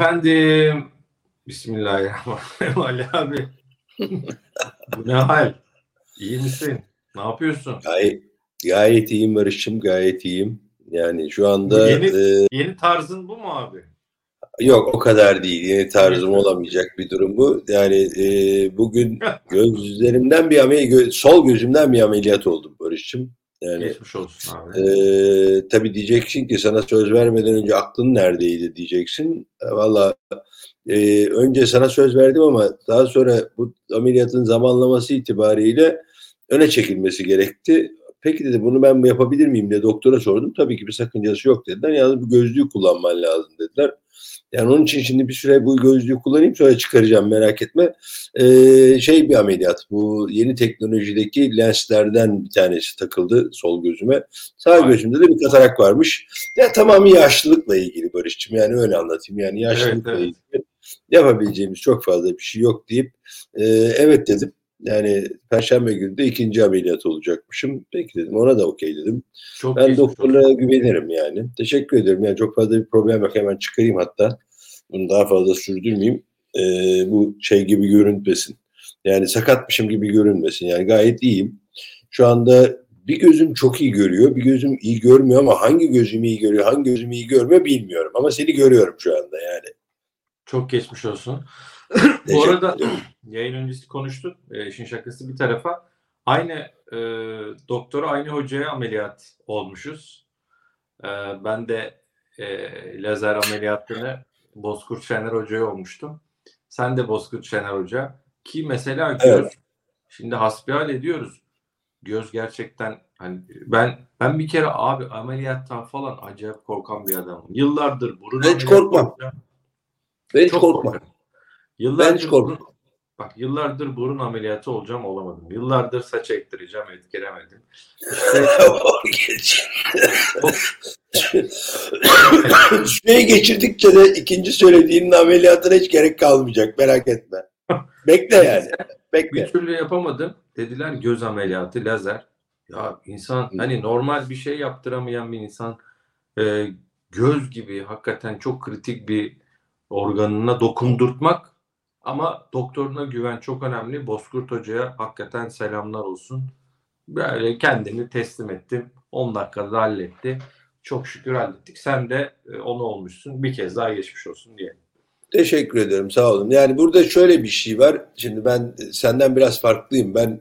Efendim. Bismillahirrahmanirrahim. Ali abi. Bu ne hal? İyi misin? Ne yapıyorsun? Gayet, gayet iyiyim Barış'ım. Gayet iyiyim. Yani şu anda... yeni, e, yeni tarzın bu mu abi? Yok o kadar değil. Yeni tarzım olamayacak bir durum bu. Yani e, bugün gözlerimden bir ameliyat, sol gözümden bir ameliyat oldum Barış'ım. Yani, Geçmiş olsun abi. E, tabii diyeceksin ki sana söz vermeden önce aklın neredeydi diyeceksin. E, Valla e, önce sana söz verdim ama daha sonra bu ameliyatın zamanlaması itibariyle öne çekilmesi gerekti. Peki dedi bunu ben yapabilir miyim diye doktora sordum. Tabii ki bir sakıncası yok dediler. Yalnız bu gözlüğü kullanman lazım dediler. Yani onun için şimdi bir süre bu gözlüğü kullanayım sonra çıkaracağım merak etme. Ee, şey bir ameliyat bu yeni teknolojideki lenslerden bir tanesi takıldı sol gözüme. Sağ Aynen. gözümde de bir katarak varmış. Ya tamamı yaşlılıkla ilgili Barış'cığım yani öyle anlatayım. Yani yaşlılıkla evet, evet. ilgili yapabileceğimiz çok fazla bir şey yok deyip e, evet dedim. Yani Perşembe günü de ikinci ameliyat olacakmışım. Peki dedim ona da okey dedim. Çok ben doktorlara güvenirim yani. Teşekkür ederim. Yani çok fazla bir problem yok. Hemen çıkarayım hatta. Bunu daha fazla sürdürmeyeyim. Ee, bu şey gibi görünmesin. Yani sakatmışım gibi görünmesin. Yani gayet iyiyim. Şu anda bir gözüm çok iyi görüyor, bir gözüm iyi görmüyor ama hangi gözüm iyi görüyor, hangi gözüm iyi görmüyor bilmiyorum. Ama seni görüyorum şu anda yani. Çok geçmiş olsun. Bu arada yayın öncesi konuştuk. E, işin şakası bir tarafa. Aynı e, doktora aynı hocaya ameliyat olmuşuz. E, ben de e, lazer ameliyatını Bozkurt Şener Hoca'ya olmuştum. Sen de Bozkurt Şener Hoca. Ki mesela göz, evet. şimdi hasbihal ediyoruz. Göz gerçekten hani ben ben bir kere abi ameliyattan falan acayip korkan bir adamım. Yıllardır burun hiç korkmam. Ben hiç korkmam. Korkarım. Yıllardır ben hiç korkmam. Burun, bak yıllardır burun ameliyatı olacağım olamadım. Yıllardır saç ektireceğim etkilemedim. İşte, Süreyi geçirdikçe de ikinci söylediğinin ameliyatına hiç gerek kalmayacak merak etme. Bekle yani. Bekle. Bir türlü yapamadım. Dediler göz ameliyatı lazer. Ya insan hani normal bir şey yaptıramayan bir insan e, göz gibi hakikaten çok kritik bir organına dokundurtmak ama doktoruna güven çok önemli. Bozkurt Hoca'ya hakikaten selamlar olsun. Böyle kendini teslim ettim. 10 dakikada halletti. Çok şükür hallettik. Sen de e, onu olmuşsun. Bir kez daha geçmiş olsun diye. Teşekkür ederim. Sağ olun. Yani burada şöyle bir şey var. Şimdi ben senden biraz farklıyım. Ben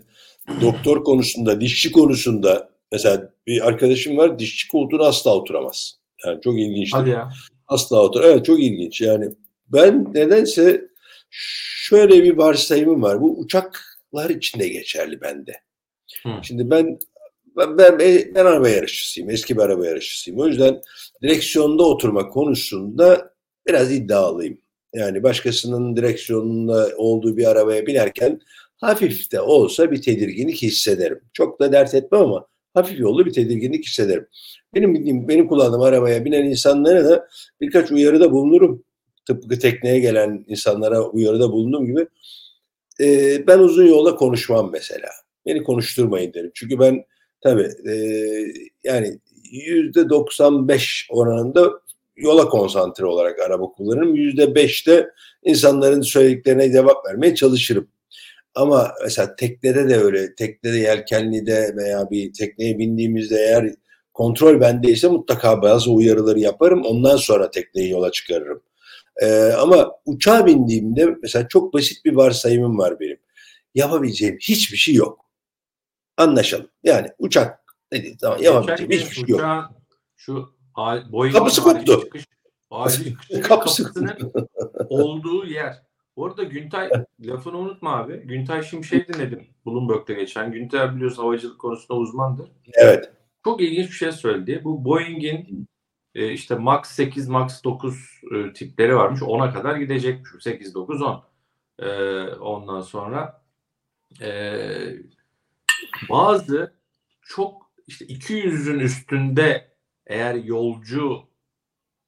doktor konusunda, dişçi konusunda mesela bir arkadaşım var dişçi koltuğuna asla oturamaz. Yani çok ilginç. Hadi ya. Asla otur. Evet çok ilginç. Yani ben nedense şöyle bir varsayımım var. Bu uçaklar içinde geçerli bende. Hı. Şimdi ben ben, ben, ben araba yarışçısıyım. Eski bir araba yarışçısıyım. O yüzden direksiyonda oturma konusunda biraz iddialıyım. Yani başkasının direksiyonunda olduğu bir arabaya binerken hafif de olsa bir tedirginlik hissederim. Çok da dert etmem ama hafif yollu bir tedirginlik hissederim. Benim bildiğim, benim kullandığım arabaya binen insanlara da birkaç uyarıda bulunurum. Tıpkı tekneye gelen insanlara uyarıda bulunduğum gibi. Ee, ben uzun yolda konuşmam mesela. Beni konuşturmayın derim. Çünkü ben tabii e, yani yüzde 95 oranında yola konsantre olarak araba kullanırım. Yüzde beşte insanların söylediklerine cevap vermeye çalışırım. Ama mesela teknede de öyle. Teknede yelkenlide veya bir tekneye bindiğimizde eğer kontrol bendeyse mutlaka bazı uyarıları yaparım. Ondan sonra tekneyi yola çıkarırım. Ee, ama uçağa bindiğimde mesela çok basit bir varsayımım var benim. Yapabileceğim hiçbir şey yok. Anlaşalım. Yani uçak dedi tamam yapabileceğim hiçbir şey yok. Şu Boeing kapısı koptu. Çıkış, kapısı kapısının olduğu yer. Bu arada Güntay lafını unutma abi. Güntay Şimşek dinledim Bloomberg'de geçen. Güntay biliyorsun havacılık konusunda uzmandır. Evet. Çok ilginç bir şey söyledi. Bu Boeing'in e, işte Max 8, Max 9 e, tipleri varmış. 10'a kadar gidecekmiş. 8, 9, 10. E, ondan sonra e, bazı çok işte 200'ün üstünde eğer yolcu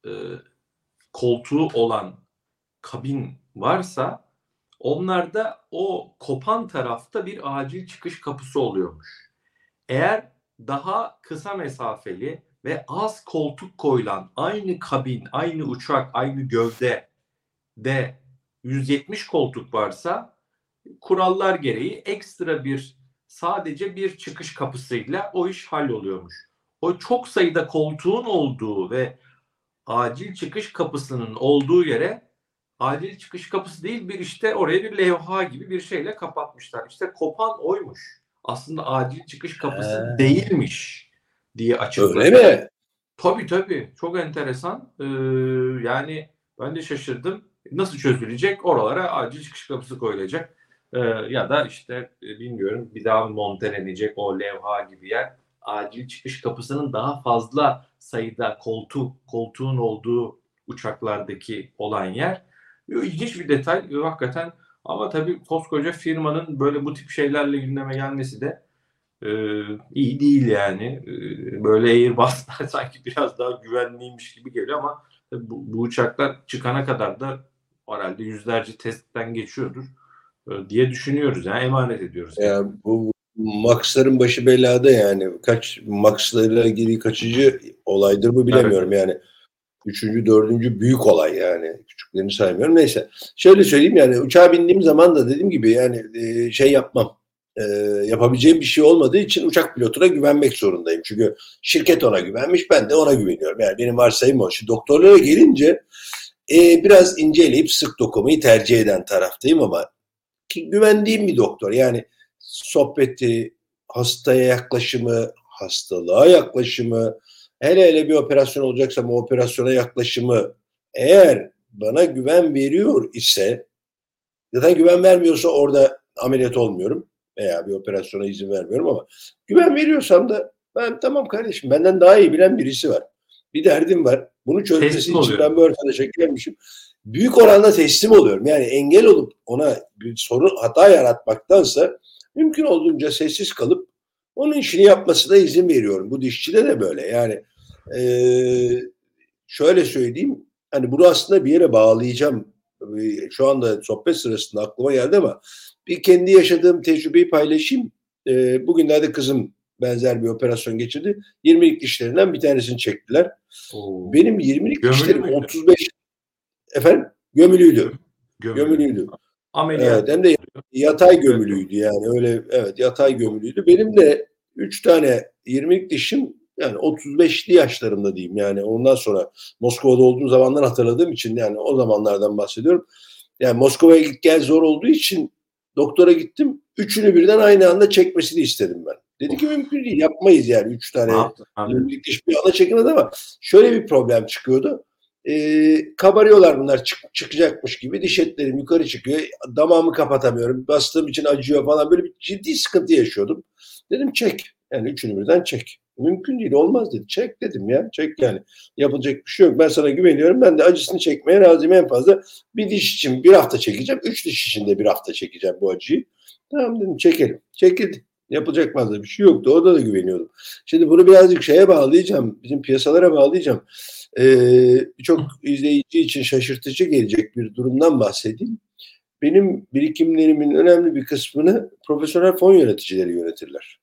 e, koltuğu olan kabin varsa onlarda o kopan tarafta bir acil çıkış kapısı oluyormuş. Eğer daha kısa mesafeli ve az koltuk koyulan aynı kabin, aynı uçak, aynı gövde de 170 koltuk varsa kurallar gereği ekstra bir sadece bir çıkış kapısıyla o iş halloluyormuş. O çok sayıda koltuğun olduğu ve acil çıkış kapısının olduğu yere acil çıkış kapısı değil bir işte oraya bir levha gibi bir şeyle kapatmışlar. İşte kopan oymuş. Aslında acil çıkış kapısı He. değilmiş diye açıkladı. Öyle mi? Tabii tabii. Çok enteresan. Ee, yani ben de şaşırdım. Nasıl çözülecek? Oralara acil çıkış kapısı koyulacak. Ee, ya da işte e, bilmiyorum bir daha montelenecek o levha gibi yer. Acil çıkış kapısının daha fazla sayıda koltuk, koltuğun olduğu uçaklardaki olan yer. İlginç bir detay hakikaten ama tabii koskoca firmanın böyle bu tip şeylerle gündeme gelmesi de e, iyi değil yani. E, böyle Airbus'lar sanki biraz daha güvenliymiş gibi geliyor ama bu, bu uçaklar çıkana kadar da herhalde yüzlerce testten geçiyordur e, diye düşünüyoruz. Yani emanet ediyoruz. Yani bu Max'ların başı belada yani. Kaç Max'larla ilgili kaçıncı olaydır bu bilemiyorum yani. Üçüncü, dördüncü büyük olay yani. Küçüklerini saymıyorum. Neyse. Şöyle söyleyeyim yani uçağa bindiğim zaman da dediğim gibi yani e, şey yapmam. E, yapabileceğim bir şey olmadığı için uçak pilotuna güvenmek zorundayım. Çünkü şirket ona güvenmiş ben de ona güveniyorum. Yani benim varsayım o. Şimdi doktorlara gelince e, biraz inceleyip sık dokumayı tercih eden taraftayım ama ki güvendiğim bir doktor. Yani sohbeti, hastaya yaklaşımı, hastalığa yaklaşımı, hele hele bir operasyon olacaksa o operasyona yaklaşımı eğer bana güven veriyor ise zaten güven vermiyorsa orada ameliyat olmuyorum veya bir operasyona izin vermiyorum ama güven veriyorsam da ben tamam kardeşim benden daha iyi bilen birisi var. Bir derdim var. Bunu çözmesi Teslim için oluyor. ben bu arkadaşa gelmişim. Büyük oranda teslim oluyorum. Yani engel olup ona bir sorun hata yaratmaktansa mümkün olduğunca sessiz kalıp onun işini yapmasına izin veriyorum. Bu dişçide de böyle. Yani eee, şöyle söyleyeyim. Hani bunu aslında bir yere bağlayacağım. Şu anda sohbet sırasında aklıma geldi ama bir kendi yaşadığım tecrübeyi paylaşayım. Ee, bugünlerde kızım benzer bir operasyon geçirdi. 20'lik dişlerinden bir tanesini çektiler. Oo. Benim 20'lik Gömülü dişlerim müydü? 35 efendim gömülüydü. Gömülü. Gömülüydü. Ameliyat. Evet, hem de yatay gömülüydü yani öyle evet yatay gömülüydü. Benim de 3 tane 20'lik dişim yani 35'li yaşlarımda diyeyim yani ondan sonra Moskova'da olduğum zamandan hatırladığım için yani o zamanlardan bahsediyorum. Yani Moskova'ya git gel zor olduğu için doktora gittim. Üçünü birden aynı anda çekmesini istedim ben. Dedi ki mümkün değil yapmayız yani üç tane diş bir anda çekilmedi ama şöyle bir problem çıkıyordu. Ee, kabarıyorlar bunlar çık- çıkacakmış gibi. Diş etlerim yukarı çıkıyor. Damağımı kapatamıyorum. Bastığım için acıyor falan. Böyle bir ciddi sıkıntı yaşıyordum. Dedim çek. Yani üçünü birden çek. Mümkün değil olmaz dedi. Çek dedim ya. Çek yani. Yapılacak bir şey yok. Ben sana güveniyorum. Ben de acısını çekmeye razıyım en fazla. Bir diş için bir hafta çekeceğim. Üç diş için de bir hafta çekeceğim bu acıyı. Tamam dedim çekelim. Çekildi. Yapılacak fazla bir şey yoktu. Orada da güveniyordum. Şimdi bunu birazcık şeye bağlayacağım. Bizim piyasalara bağlayacağım. Ee, Birçok izleyici için şaşırtıcı gelecek bir durumdan bahsedeyim. Benim birikimlerimin önemli bir kısmını profesyonel fon yöneticileri yönetirler.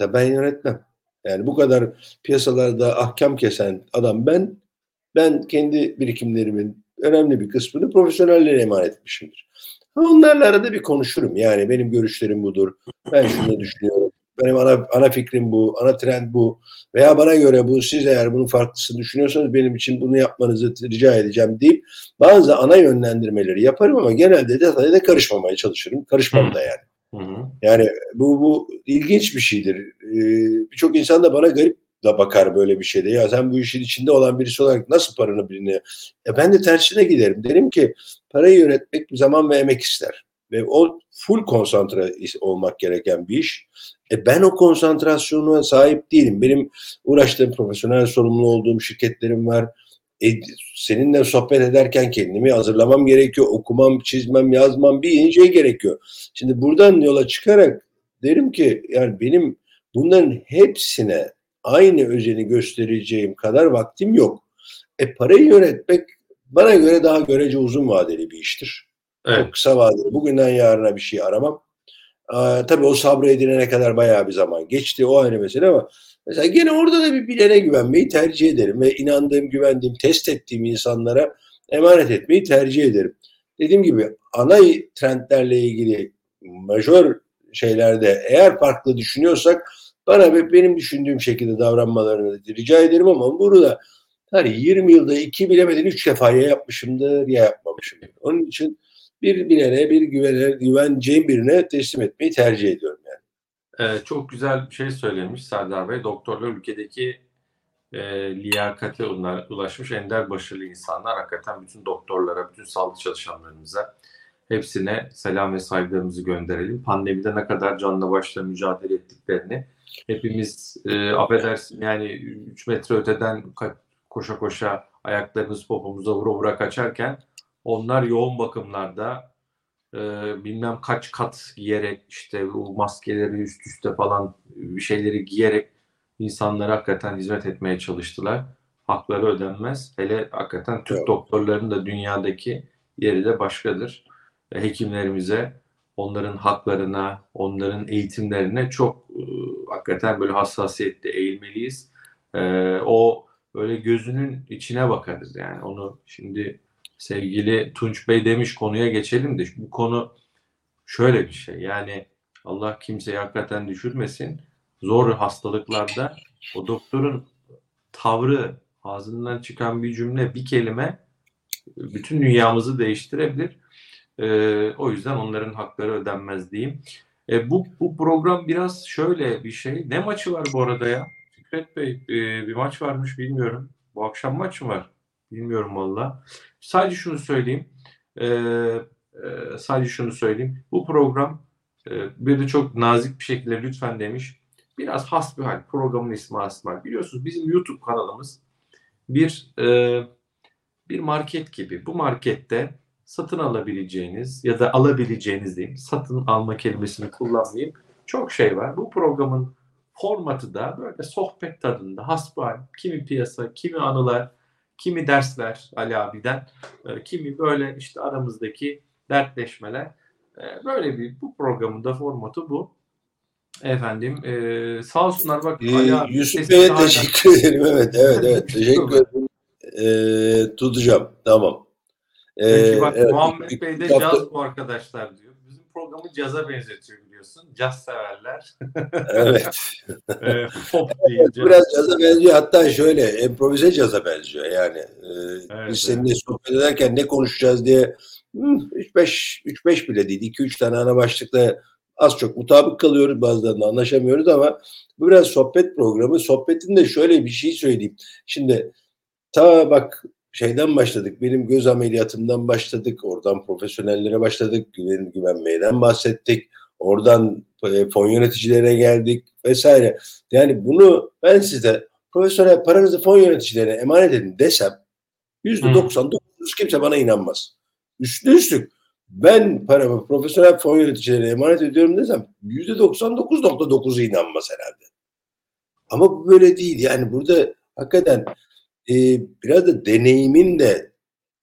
Mesela ben yönetmem. Yani bu kadar piyasalarda ahkam kesen adam ben. Ben kendi birikimlerimin önemli bir kısmını profesyonellere emanet etmişimdir. Onlarla arada bir konuşurum. Yani benim görüşlerim budur. Ben şunu düşünüyorum. Benim ana, ana fikrim bu, ana trend bu. Veya bana göre bu, siz eğer bunun farklısını düşünüyorsanız benim için bunu yapmanızı rica edeceğim deyip bazı ana yönlendirmeleri yaparım ama genelde detaya da karışmamaya çalışırım. Karışmam da yani. Yani bu, bu ilginç bir şeydir. Ee, Birçok insan da bana garip da bakar böyle bir şeyde. Ya sen bu işin içinde olan birisi olarak nasıl paranı birine? E ben de tersine giderim. Derim ki parayı yönetmek zaman ve emek ister. Ve o full konsantre olmak gereken bir iş. E ben o konsantrasyona sahip değilim. Benim uğraştığım profesyonel sorumlu olduğum şirketlerim var. E, seninle sohbet ederken kendimi hazırlamam gerekiyor. Okumam, çizmem, yazmam bir şey gerekiyor. Şimdi buradan yola çıkarak derim ki yani benim bunların hepsine aynı özeni göstereceğim kadar vaktim yok. E parayı yönetmek bana göre daha görece uzun vadeli bir iştir. Evet. Çok kısa vadeli. Bugünden yarına bir şey aramam. Aa, tabii o sabrı edinene kadar bayağı bir zaman geçti. O ayrı mesele ama mesela gene orada da bir bilene güvenmeyi tercih ederim ve inandığım, güvendiğim, test ettiğim insanlara emanet etmeyi tercih ederim. Dediğim gibi ana trendlerle ilgili majör şeylerde eğer farklı düşünüyorsak bana benim düşündüğüm şekilde davranmalarını rica ederim ama bunu da hani 20 yılda iki bilemedin üç defa ya yapmışımdır ya yapmamışımdır. Onun için bir bilene, bir güvene, güveneceğim birine teslim etmeyi tercih ediyorum. Ee, çok güzel bir şey söylemiş Serdar Bey. Doktorlar ülkedeki e, liyakate ulaşmış ender başarılı insanlar. Hakikaten bütün doktorlara, bütün sağlık çalışanlarımıza hepsine selam ve saygılarımızı gönderelim. Pandemide ne kadar canla başla mücadele ettiklerini hepimiz e, affedersin yani 3 metre öteden koşa koşa ayaklarımız popomuza vura vura kaçarken onlar yoğun bakımlarda e, bilmem kaç kat giyerek işte bu maskeleri üst üste falan bir şeyleri giyerek insanlara hakikaten hizmet etmeye çalıştılar. Hakları ödenmez. Hele hakikaten Türk evet. doktorların da dünyadaki yeri de başkadır. E, hekimlerimize, onların haklarına, onların eğitimlerine çok e, hakikaten böyle hassasiyetle eğilmeliyiz. E, o böyle gözünün içine bakarız yani. Onu şimdi sevgili Tunç Bey demiş konuya geçelim de bu konu şöyle bir şey. Yani Allah kimseyi hakikaten düşürmesin. Zor hastalıklarda o doktorun tavrı, ağzından çıkan bir cümle, bir kelime bütün dünyamızı değiştirebilir. Ee, o yüzden onların hakları ödenmez diyeyim. E, bu, bu program biraz şöyle bir şey. Ne maçı var bu arada ya? Fikret Bey e, bir maç varmış bilmiyorum. Bu akşam maç mı var? Bilmiyorum valla. Sadece şunu söyleyeyim. E, e, sadece şunu söyleyeyim. Bu program e, bir de çok nazik bir şekilde lütfen demiş. Biraz hasbihal. Programın ismi hasbihal. Biliyorsunuz bizim YouTube kanalımız bir e, bir market gibi. Bu markette satın alabileceğiniz ya da alabileceğiniz diyeyim. Satın alma kelimesini kullanmayayım. Çok şey var. Bu programın formatı da böyle sohbet tadında hasbihal. Kimi piyasa, kimi anılar, kimi dersler Ali abiden, e, kimi böyle işte aramızdaki dertleşmeler. E, böyle bir bu programın da formatı bu. Efendim e, sağ olsunlar bak ee, Ali abi. Yusuf Bey'e teşekkür ederim. Evet evet evet. teşekkür ederim. Ee, tutacağım. Tamam. Peki bak evet, Muhammed Bey de caz bu arkadaşlar diyor. Bizim programı caza benzetiyor biliyorsun. Caz severler. evet. e, pop. Evet, biraz caza benziyor. Hatta şöyle improvize caza benziyor. Yani e, evet, biz seninle evet. sohbet ederken ne konuşacağız diye 3-5 3-5 bile değil. 2-3 tane ana başlıkla az çok mutabık kalıyoruz. Bazılarında anlaşamıyoruz ama bu biraz sohbet programı. Sohbetinde şöyle bir şey söyleyeyim. Şimdi ta bak şeyden başladık. Benim göz ameliyatımdan başladık. Oradan profesyonellere başladık. Güven, güvenmeyeden bahsettik. Oradan e, fon yöneticilerine geldik vesaire. Yani bunu ben size profesyonel paranızı fon yöneticilerine emanet edin desem yüzde doksan dokuz kimse bana inanmaz. Üstü üstlük ben paramı profesyonel fon yöneticilerine emanet ediyorum desem yüzde doksan dokuz nokta dokuzu inanmaz herhalde. Ama bu böyle değil. Yani burada hakikaten e, biraz da deneyimin de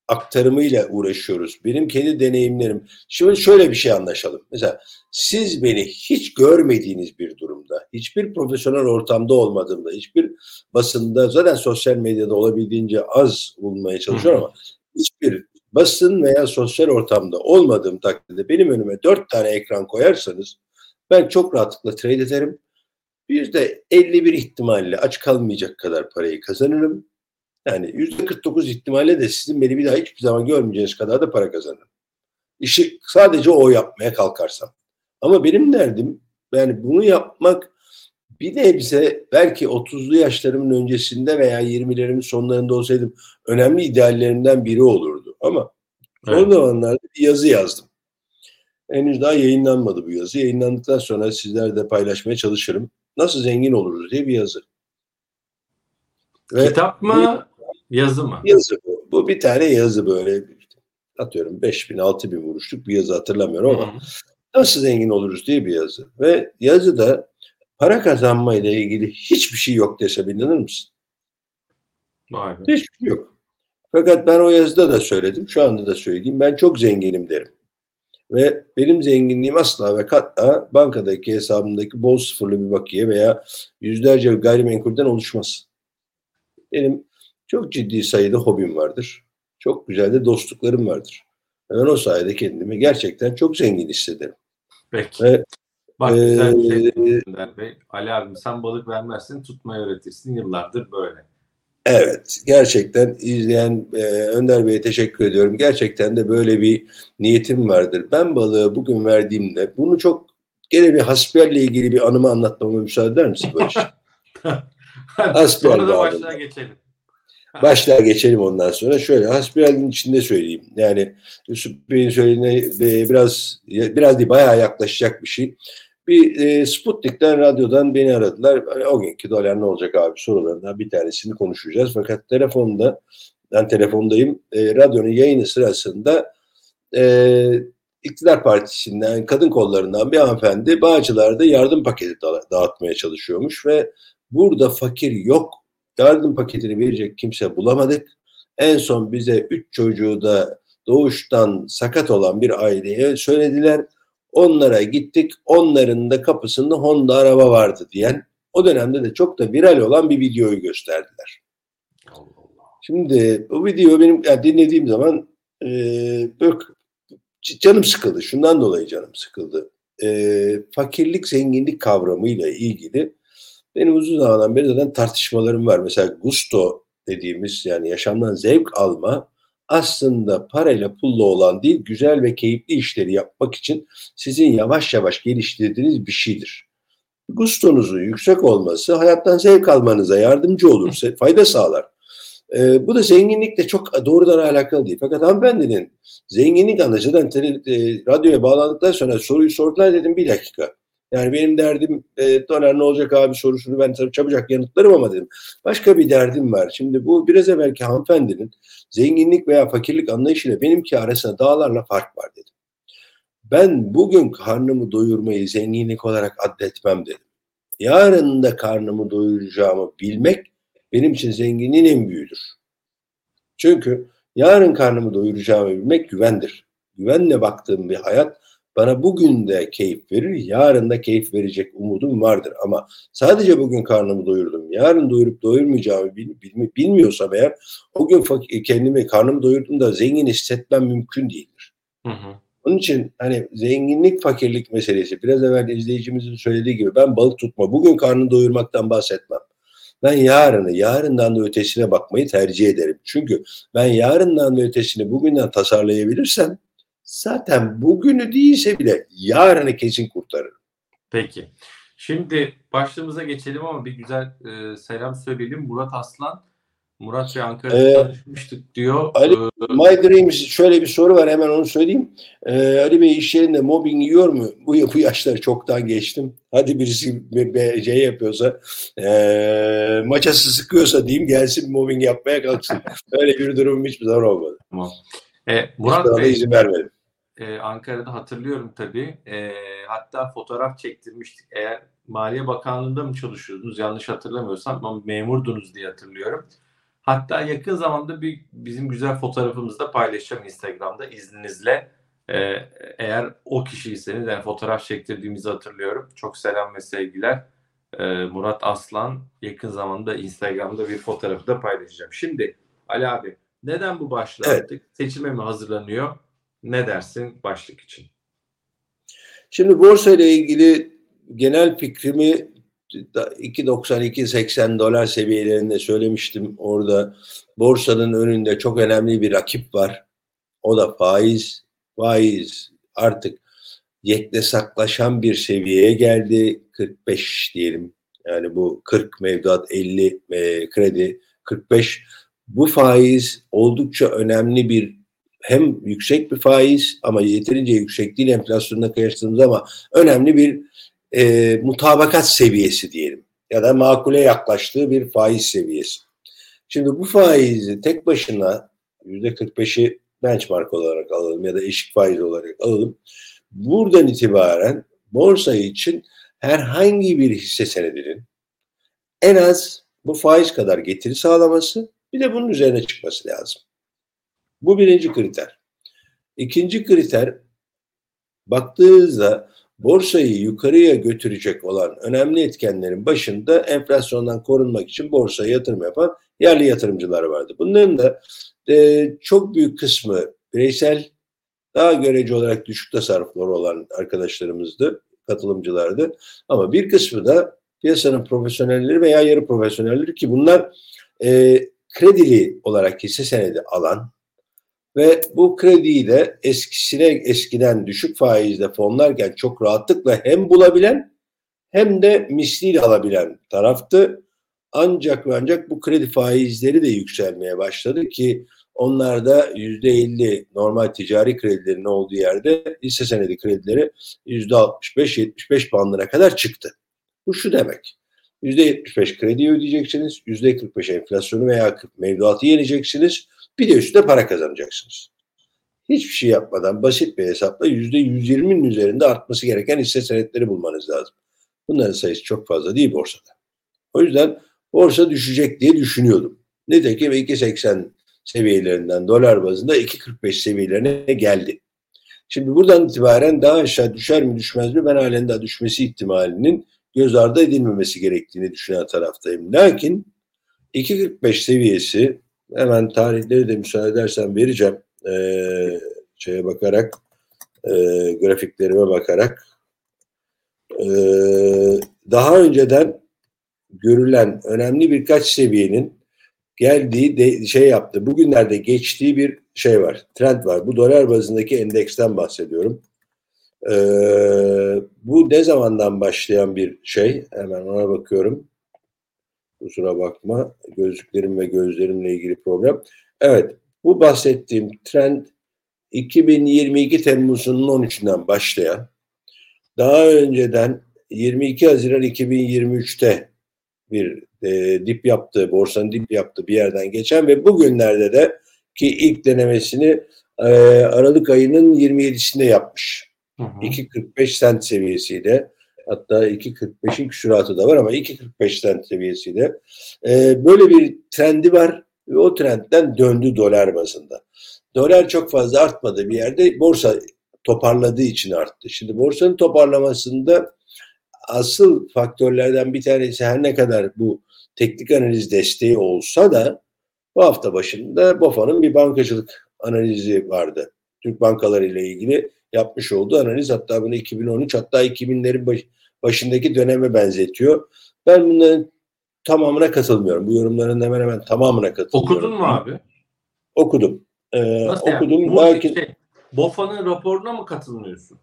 aktarımıyla uğraşıyoruz. Benim kendi deneyimlerim. Şimdi şöyle bir şey anlaşalım. Mesela siz beni hiç görmediğiniz bir durumda, hiçbir profesyonel ortamda olmadığımda, hiçbir basında, zaten sosyal medyada olabildiğince az bulmaya çalışıyorum ama hiçbir basın veya sosyal ortamda olmadığım takdirde benim önüme dört tane ekran koyarsanız ben çok rahatlıkla trade ederim. Bir de 51 ihtimalle aç kalmayacak kadar parayı kazanırım yani yüzde 49 ihtimalle de sizin beni bir daha hiçbir zaman görmeyeceğiniz kadar da para kazanırım. İşi sadece o yapmaya kalkarsam. Ama benim derdim yani bunu yapmak bir nebze belki 30'lu yaşlarımın öncesinde veya 20'lerimin sonlarında olsaydım önemli ideallerimden biri olurdu. Ama son evet. zamanlarda bir yazı yazdım. Henüz daha yayınlanmadı bu yazı. Yayınlandıktan sonra sizlerle paylaşmaya çalışırım. Nasıl zengin oluruz diye bir yazı. Ve Kitap mı? Yazı mı? Yazı bu. Bu bir tane yazı böyle atıyorum 5 bin 6 bin vuruşluk bir yazı hatırlamıyorum ama Hı-hı. nasıl zengin oluruz diye bir yazı. Ve yazıda para kazanma ile ilgili hiçbir şey yok desem inanır mısın? Vay be. Hiçbir şey yok. Fakat ben o yazıda da söyledim, şu anda da söyleyeyim. Ben çok zenginim derim. Ve benim zenginliğim asla ve katla bankadaki hesabımdaki bol sıfırlı bir bakiye veya yüzlerce gayrimenkulden oluşmaz. Benim çok ciddi sayıda hobim vardır. Çok güzel de dostluklarım vardır. Ben o sayede kendimi gerçekten çok zengin hissederim. Peki. Ve, Bak güzel bir şey Önder Bey. Ali abim sen balık vermezsin tutmayı öğretirsin. Yıllardır böyle. Evet, gerçekten izleyen e, Önder Bey'e teşekkür ediyorum. Gerçekten de böyle bir niyetim vardır. Ben balığı bugün verdiğimde bunu çok gene bir hasbiyerle ilgili bir anımı anlatmama müsaade eder misin Barış? Hasbiyel Sonra da başlığa geçelim. Başlığa geçelim ondan sonra. Şöyle hasbiyelin içinde söyleyeyim. Yani Yusuf Bey'in söylediğine biraz biraz değil bayağı yaklaşacak bir şey. Bir e, Sputnik'ten radyodan beni aradılar. Hani o günkü dolar ne olacak abi sorularından bir tanesini konuşacağız. Fakat telefonda ben telefondayım. E, radyonun yayını sırasında e, İktidar Partisi'nden, kadın kollarından bir hanımefendi Bağcılar'da yardım paketi dağıtmaya çalışıyormuş ve burada fakir yok. Yardım paketini verecek kimse bulamadık. En son bize üç çocuğu da doğuştan sakat olan bir aileye söylediler. Onlara gittik. Onların da kapısında Honda araba vardı diyen o dönemde de çok da viral olan bir videoyu gösterdiler. Şimdi bu video benim yani dinlediğim zaman e, böyle canım sıkıldı. Şundan dolayı canım sıkıldı. E, fakirlik zenginlik kavramıyla ilgili benim uzun zamandan beri zaten tartışmalarım var. Mesela gusto dediğimiz yani yaşamdan zevk alma aslında parayla pulla olan değil, güzel ve keyifli işleri yapmak için sizin yavaş yavaş geliştirdiğiniz bir şeydir. Gustonuzun yüksek olması hayattan zevk almanıza yardımcı olur, fayda sağlar. Ee, bu da zenginlikle çok doğrudan alakalı değil. Fakat hanımefendinin zenginlik anlayışından e, radyoya bağlandıktan sonra soruyu sordular dedim bir dakika. Yani benim derdim e, Doner ne olacak abi sorusunu ben tabii çabucak yanıtlarım ama dedim. Başka bir derdim var. Şimdi bu biraz evvelki hanımefendinin zenginlik veya fakirlik anlayışıyla benimki arasında dağlarla fark var dedim. Ben bugün karnımı doyurmayı zenginlik olarak addetmem dedim. Yarın da karnımı doyuracağımı bilmek benim için zenginliğin en büyüğüdür. Çünkü yarın karnımı doyuracağımı bilmek güvendir. Güvenle baktığım bir hayat bana bugün de keyif verir, yarın da keyif verecek umudum vardır. Ama sadece bugün karnımı doyurdum, yarın doyurup doyurmayacağımı bil, bil, bilmiyorsam eğer o gün kendimi karnımı doyurdum da zengin hissetmem mümkün değildir. Hı hı. Onun için hani zenginlik fakirlik meselesi biraz evvel izleyicimizin söylediği gibi ben balık tutma bugün karnını doyurmaktan bahsetmem. Ben yarını, yarından da ötesine bakmayı tercih ederim. Çünkü ben yarından da ötesini bugünden tasarlayabilirsem zaten bugünü değilse bile yarını kesin kurtarır. Peki. Şimdi başlığımıza geçelim ama bir güzel e, selam söyleyelim. Murat Aslan. Murat Bey Ankara'da ee, tanışmıştık diyor. Ali, ee, My Dreams şöyle bir soru var hemen onu söyleyeyim. Ee, Ali Bey iş yerinde mobbing yiyor mu? Bu, bu yaşları çoktan geçtim. Hadi birisi bir şey yapıyorsa e, maçası sıkıyorsa diyeyim gelsin mobbing yapmaya kalksın. Öyle bir durum hiçbir zaman olmadı. Tamam. E, Murat Bey izin vermedim e, Ankara'da hatırlıyorum tabii. E, hatta fotoğraf çektirmiştik. Eğer Maliye Bakanlığı'nda mı çalışıyordunuz? Yanlış hatırlamıyorsam ama memurdunuz diye hatırlıyorum. Hatta yakın zamanda bir bizim güzel fotoğrafımızı da paylaşacağım Instagram'da izninizle. Ee, eğer o kişiyseniz yani fotoğraf çektirdiğimizi hatırlıyorum. Çok selam ve sevgiler. Ee, Murat Aslan yakın zamanda Instagram'da bir fotoğrafı da paylaşacağım. Şimdi Ali abi neden bu başlığı evet. Seçime mi hazırlanıyor? Ne dersin başlık için? Şimdi borsa ile ilgili genel fikrimi 2.92-80 dolar seviyelerinde söylemiştim. Orada borsanın önünde çok önemli bir rakip var. O da faiz. Faiz artık yekle saklaşan bir seviyeye geldi. 45 diyelim. Yani bu 40 mevduat 50 e, kredi 45. Bu faiz oldukça önemli bir hem yüksek bir faiz ama yeterince yüksek değil enflasyonla kıyasladığımız ama önemli bir e, mutabakat seviyesi diyelim ya da makule yaklaştığı bir faiz seviyesi. Şimdi bu faizi tek başına yüzde 45'i benchmark olarak alalım ya da eşik faiz olarak alalım. Buradan itibaren borsa için herhangi bir hisse senedinin en az bu faiz kadar getiri sağlaması bir de bunun üzerine çıkması lazım. Bu birinci kriter. İkinci kriter baktığınızda borsayı yukarıya götürecek olan önemli etkenlerin başında enflasyondan korunmak için borsaya yatırım yapan yerli yatırımcılar vardı. Bunların da e, çok büyük kısmı bireysel daha görece olarak düşük tasarrufları olan arkadaşlarımızdı, katılımcılardı. Ama bir kısmı da piyasanın profesyonelleri veya yarı profesyonelleri ki bunlar e, kredili olarak hisse senedi alan ve bu krediyi de eskisine eskiden düşük faizle fonlarken çok rahatlıkla hem bulabilen hem de misliyle alabilen taraftı. Ancak ve ancak bu kredi faizleri de yükselmeye başladı ki onlar da %50 normal ticari kredilerin olduğu yerde hisse senedi kredileri %65-75 bandına kadar çıktı. Bu şu demek. %75 kredi ödeyeceksiniz, %45 enflasyonu veya mevduatı yeneceksiniz, bir de üstüne para kazanacaksınız. Hiçbir şey yapmadan basit bir hesapla %120'nin üzerinde artması gereken hisse senetleri bulmanız lazım. Bunların sayısı çok fazla değil borsada. O yüzden borsa düşecek diye düşünüyordum. Nitekim 2.80 seviyelerinden dolar bazında 2.45 seviyelerine geldi. Şimdi buradan itibaren daha aşağı düşer mi düşmez mi ben halen daha düşmesi ihtimalinin göz ardı edilmemesi gerektiğini düşünen taraftayım. Lakin 2.45 seviyesi hemen tarihleri de müsaade edersen vereceğim ee, şeye bakarak e, grafiklerime bakarak e, daha önceden görülen önemli birkaç seviyenin geldiği de, şey yaptı. Bugünlerde geçtiği bir şey var. Trend var. Bu dolar bazındaki endeksten bahsediyorum. Ee, bu ne zamandan başlayan bir şey? Hemen ona bakıyorum. Kusura bakma. Gözlüklerim ve gözlerimle ilgili problem. Evet. Bu bahsettiğim trend 2022 Temmuz'un 13'ünden başlayan daha önceden 22 Haziran 2023'te bir e, dip yaptı, borsanın dip yaptı bir yerden geçen ve bugünlerde de ki ilk denemesini e, Aralık ayının 27'sinde yapmış. 2.45 sent seviyesiyle hatta 2.45'in küsuratı da var ama 2.45 sent seviyesiyle e, böyle bir trendi var ve o trendten döndü dolar bazında. Dolar çok fazla artmadı bir yerde borsa toparladığı için arttı. Şimdi borsanın toparlamasında asıl faktörlerden bir tanesi her ne kadar bu teknik analiz desteği olsa da bu hafta başında BOFA'nın bir bankacılık analizi vardı. Türk bankaları ile ilgili yapmış olduğu analiz hatta bunu 2013 hatta 2000'lerin baş, başındaki döneme benzetiyor. Ben bunların tamamına katılmıyorum. Bu yorumların hemen hemen tamamına katılıyorum. Okudun mu abi? Okudum. Ee, Nasıl okudum. Yani? Belki... Şey, BOFA'nın raporuna mı katılmıyorsun?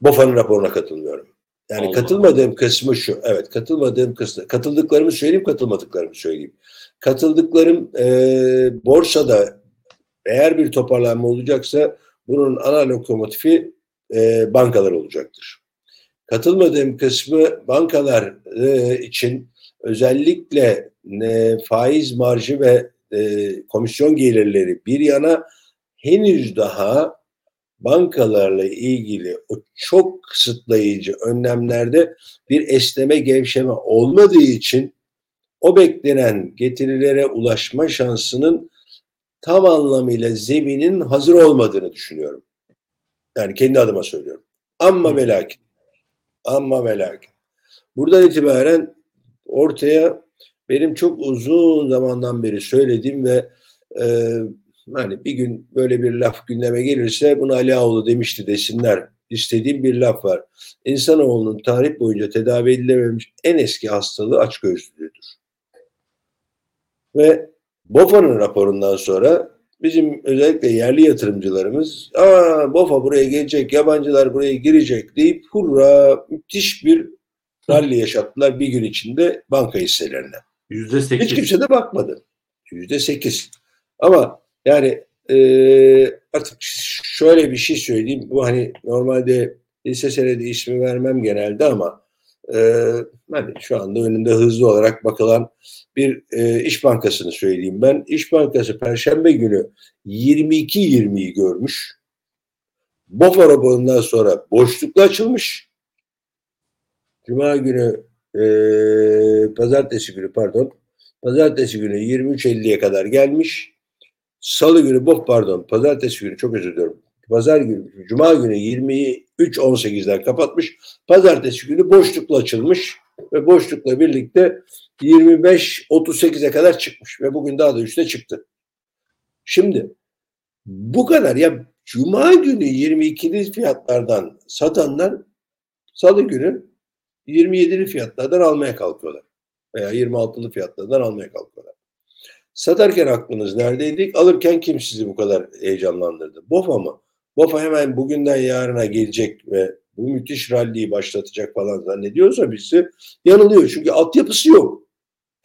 BOFA'nın raporuna katılmıyorum. Yani Allah katılmadığım Allah. kısmı şu. Evet katılmadığım kısmı. Katıldıklarımı söyleyeyim katılmadıklarımı söyleyeyim. Katıldıklarım e, borsada eğer bir toparlanma olacaksa bunun ana lokomotifi e, bankalar olacaktır. Katılmadığım kısmı bankalar e, için özellikle e, faiz marjı ve e, komisyon gelirleri bir yana henüz daha bankalarla ilgili o çok kısıtlayıcı önlemlerde bir esneme gevşeme olmadığı için o beklenen getirilere ulaşma şansının tam anlamıyla zeminin hazır olmadığını düşünüyorum. Yani kendi adıma söylüyorum. Amma ve lakin. Amma ve lakin. Buradan itibaren ortaya benim çok uzun zamandan beri söylediğim ve e, hani bir gün böyle bir laf gündeme gelirse bunu Ali Ağoğlu demişti desinler. İstediğim bir laf var. İnsanoğlunun tarih boyunca tedavi edilememiş en eski hastalığı açgözlülüğüdür. Ve BOFA'nın raporundan sonra bizim özellikle yerli yatırımcılarımız aa BOFA buraya gelecek, yabancılar buraya girecek deyip hurra müthiş bir rally yaşattılar bir gün içinde banka hisselerine. Yüzde sekiz. Hiç kimse de bakmadı. Yüzde sekiz. Ama yani e, artık şöyle bir şey söyleyeyim. Bu hani normalde lise senedi ismi vermem genelde ama e, hani şu anda önünde hızlı olarak bakılan bir e, İş Bankası'nı söyleyeyim ben. İş Bankası Perşembe günü 22-20'yi görmüş. BOFA raporundan sonra boşlukla açılmış. Cuma günü e, pazartesi günü pardon pazartesi günü 23.50'ye kadar gelmiş. Salı günü, boh pardon, pazartesi günü çok özür diliyorum. Pazar günü, cuma günü 23.18'den kapatmış. Pazartesi günü boşlukla açılmış ve boşlukla birlikte 25.38'e kadar çıkmış ve bugün daha da üste çıktı. Şimdi bu kadar ya cuma günü 22'li fiyatlardan satanlar salı günü 27'li fiyatlardan almaya kalkıyorlar. Veya 26'lı fiyatlardan almaya kalkıyorlar. Satarken aklınız neredeydik? Alırken kim sizi bu kadar heyecanlandırdı? BOFA mı? BOFA hemen bugünden yarına gelecek ve bu müthiş ralliyi başlatacak falan zannediyorsa birisi yanılıyor. Çünkü altyapısı yok.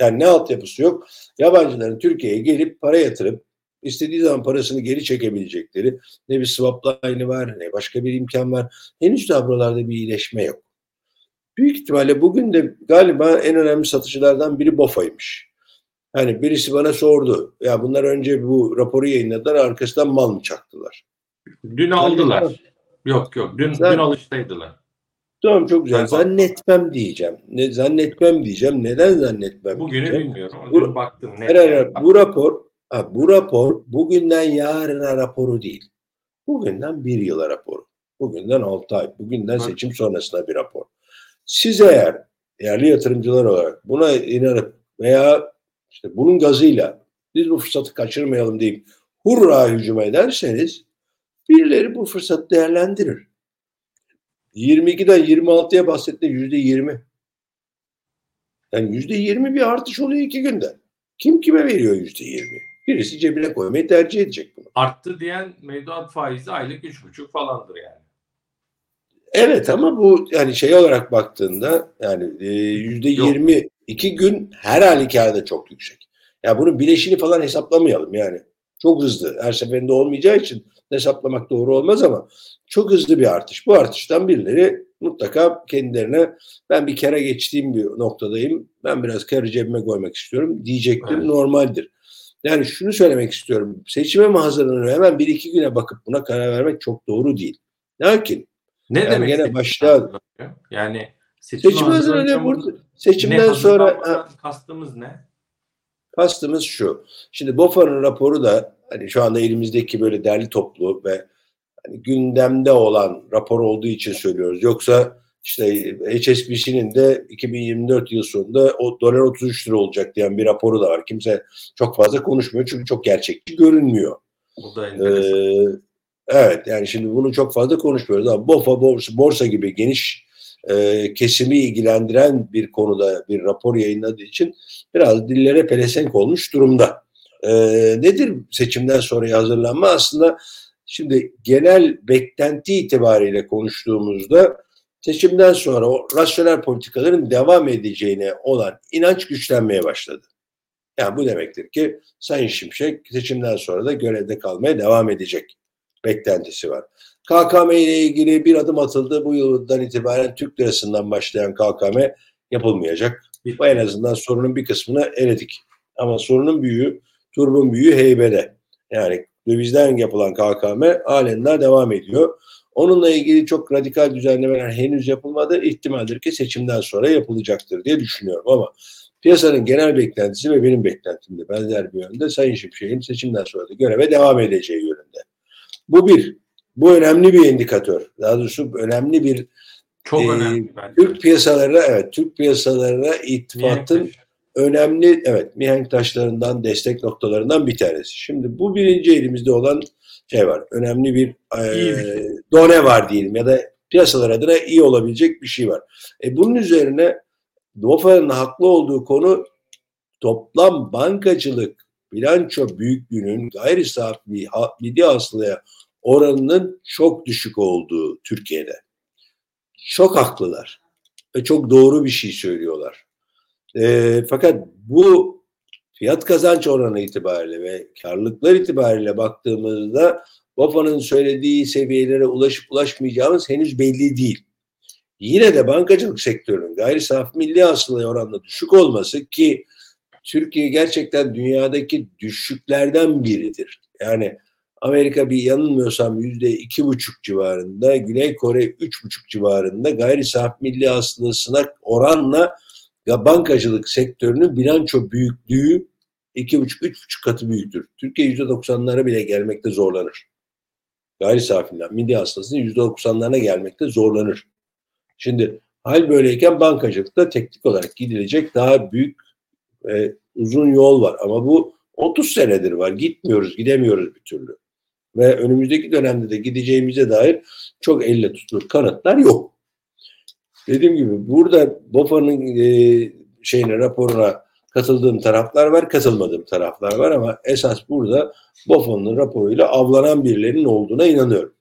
Yani ne altyapısı yok? Yabancıların Türkiye'ye gelip para yatırıp istediği zaman parasını geri çekebilecekleri ne bir swap line'ı var ne başka bir imkan var. Henüz daha buralarda bir iyileşme yok. Büyük ihtimalle bugün de galiba en önemli satıcılardan biri BOFA'ymış. Hani birisi bana sordu. Ya bunlar önce bu raporu yayınladılar arkasından mal mı çaktılar? Dün aldılar. Yok yok dün, Zaten, dün alıştaydılar. Tamam çok güzel. Zannetmem diyeceğim. Ne zannetmem diyeceğim. Neden zannetmem? Bugünü diyeceğim. bilmiyorum. Bu, baktım. Net her, bu rapor ha, bu rapor bugünden yarına raporu değil. Bugünden bir yıla raporu. Bugünden altı ay. Bugünden seçim sonrasında bir rapor. Siz eğer yerli yatırımcılar olarak buna inanıp veya işte bunun gazıyla biz bu fırsatı kaçırmayalım deyip hurra hücum ederseniz birileri bu fırsatı değerlendirir. 22'den 26'ya bahsetti yüzde 20. Yani yüzde 20 bir artış oluyor iki günde. Kim kime veriyor yüzde 20? Birisi cebine koymayı tercih edecek bunu. Arttı diyen mevduat faizi aylık 3,5 falandır yani. Evet ama bu yani şey olarak baktığında yani e, yüzde yirmi iki gün her halükarda çok yüksek. Ya bunun bileşini falan hesaplamayalım yani. Çok hızlı. Her seferinde olmayacağı için hesaplamak doğru olmaz ama çok hızlı bir artış. Bu artıştan birileri mutlaka kendilerine ben bir kere geçtiğim bir noktadayım. Ben biraz karı cebime koymak istiyorum diyecektir. Evet. Normaldir. Yani şunu söylemek istiyorum. Seçime mi hazırlanıyor? Hemen bir iki güne bakıp buna karar vermek çok doğru değil. Lakin ne yani demek gene başta yani seçim, seçim hazırlanıyor burada. Seçimden ne, sonra kastımız ne? Kastımız şu. Şimdi BOFA'nın raporu da hani şu anda elimizdeki böyle derli toplu ve hani gündemde olan rapor olduğu için söylüyoruz. Yoksa işte HSBC'nin de 2024 yıl sonunda o dolar 33 lira olacak diyen bir raporu da var. Kimse çok fazla konuşmuyor çünkü çok gerçekçi görünmüyor. Bu da Ee, evet yani şimdi bunu çok fazla konuşmuyoruz ama BOFA borsa, borsa gibi geniş e, kesimi ilgilendiren bir konuda bir rapor yayınladığı için biraz dillere pelesenk olmuş durumda. E, nedir seçimden sonra hazırlanma? Aslında şimdi genel beklenti itibariyle konuştuğumuzda seçimden sonra o rasyonel politikaların devam edeceğine olan inanç güçlenmeye başladı. Yani bu demektir ki Sayın Şimşek seçimden sonra da görevde kalmaya devam edecek beklentisi var. KKM ile ilgili bir adım atıldı. Bu yıldan itibaren Türk lirasından başlayan KKM yapılmayacak. Bu en azından sorunun bir kısmını eledik. Ama sorunun büyüğü, turbun büyüğü heybede. Yani dövizden yapılan KKM halen daha devam ediyor. Onunla ilgili çok radikal düzenlemeler henüz yapılmadı. İhtimaldir ki seçimden sonra yapılacaktır diye düşünüyorum ama piyasanın genel beklentisi ve benim beklentim de benzer bir yönde Sayın Şimşek'in seçimden sonra da göreve devam edeceği yönünde. Bu bir. Bu önemli bir indikatör. Daha doğrusu önemli bir çok e, önemli bence. Türk piyasalarına evet Türk piyasalarına ittifatın önemli evet mihenk taşlarından destek noktalarından bir tanesi. Şimdi bu birinci elimizde olan şey var. Önemli bir, e, bir şey. done var diyelim ya da piyasalar adına iyi olabilecek bir şey var. E bunun üzerine DOFA'nın haklı olduğu konu toplam bankacılık bilanço büyüklüğünün gayri safi milli hasılaya oranının çok düşük olduğu Türkiye'de. Çok haklılar ve çok doğru bir şey söylüyorlar. E, fakat bu fiyat kazanç oranı itibariyle ve karlılıklar itibariyle baktığımızda BOFA'nın söylediği seviyelere ulaşıp ulaşmayacağımız henüz belli değil. Yine de bankacılık sektörünün gayri safi milli hasılaya oranla düşük olması ki Türkiye gerçekten dünyadaki düşüklerden biridir. Yani Amerika bir yanılmıyorsam yüzde iki buçuk civarında, Güney Kore üç buçuk civarında gayri safi milli hasılasına oranla bankacılık sektörünün bilanço büyüklüğü iki buçuk, üç buçuk katı büyüktür. Türkiye yüzde doksanlara bile gelmekte zorlanır. gayri safinden milli hasılasının %90'larına gelmekte zorlanır. Şimdi hal böyleyken bankacılıkta teknik olarak gidilecek daha büyük ve uzun yol var. Ama bu 30 senedir var. Gitmiyoruz, gidemiyoruz bir türlü. Ve önümüzdeki dönemde de gideceğimize dair çok elle tutulur kanıtlar yok. Dediğim gibi burada BOFA'nın e, şeyine raporuna katıldığım taraflar var, katılmadığım taraflar var ama esas burada BOFA'nın raporuyla avlanan birilerinin olduğuna inanıyorum.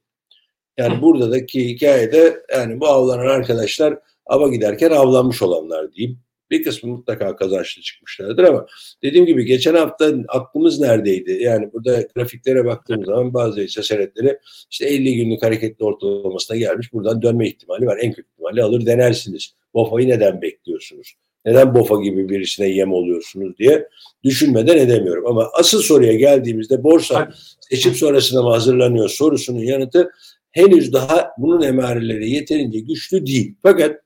Yani buradaki hikayede yani bu avlanan arkadaşlar ava giderken avlanmış olanlar diyeyim. Bir kısmı mutlaka kazançlı çıkmışlardır ama dediğim gibi geçen hafta aklımız neredeydi? Yani burada grafiklere baktığımız zaman bazı hisse senetleri işte 50 günlük hareketli ortalamasına gelmiş. Buradan dönme ihtimali var. En kötü ihtimalle alır denersiniz. BOFA'yı neden bekliyorsunuz? Neden BOFA gibi birisine yem oluyorsunuz diye düşünmeden edemiyorum. Ama asıl soruya geldiğimizde borsa seçim sonrasında mı hazırlanıyor sorusunun yanıtı henüz daha bunun emareleri yeterince güçlü değil. Fakat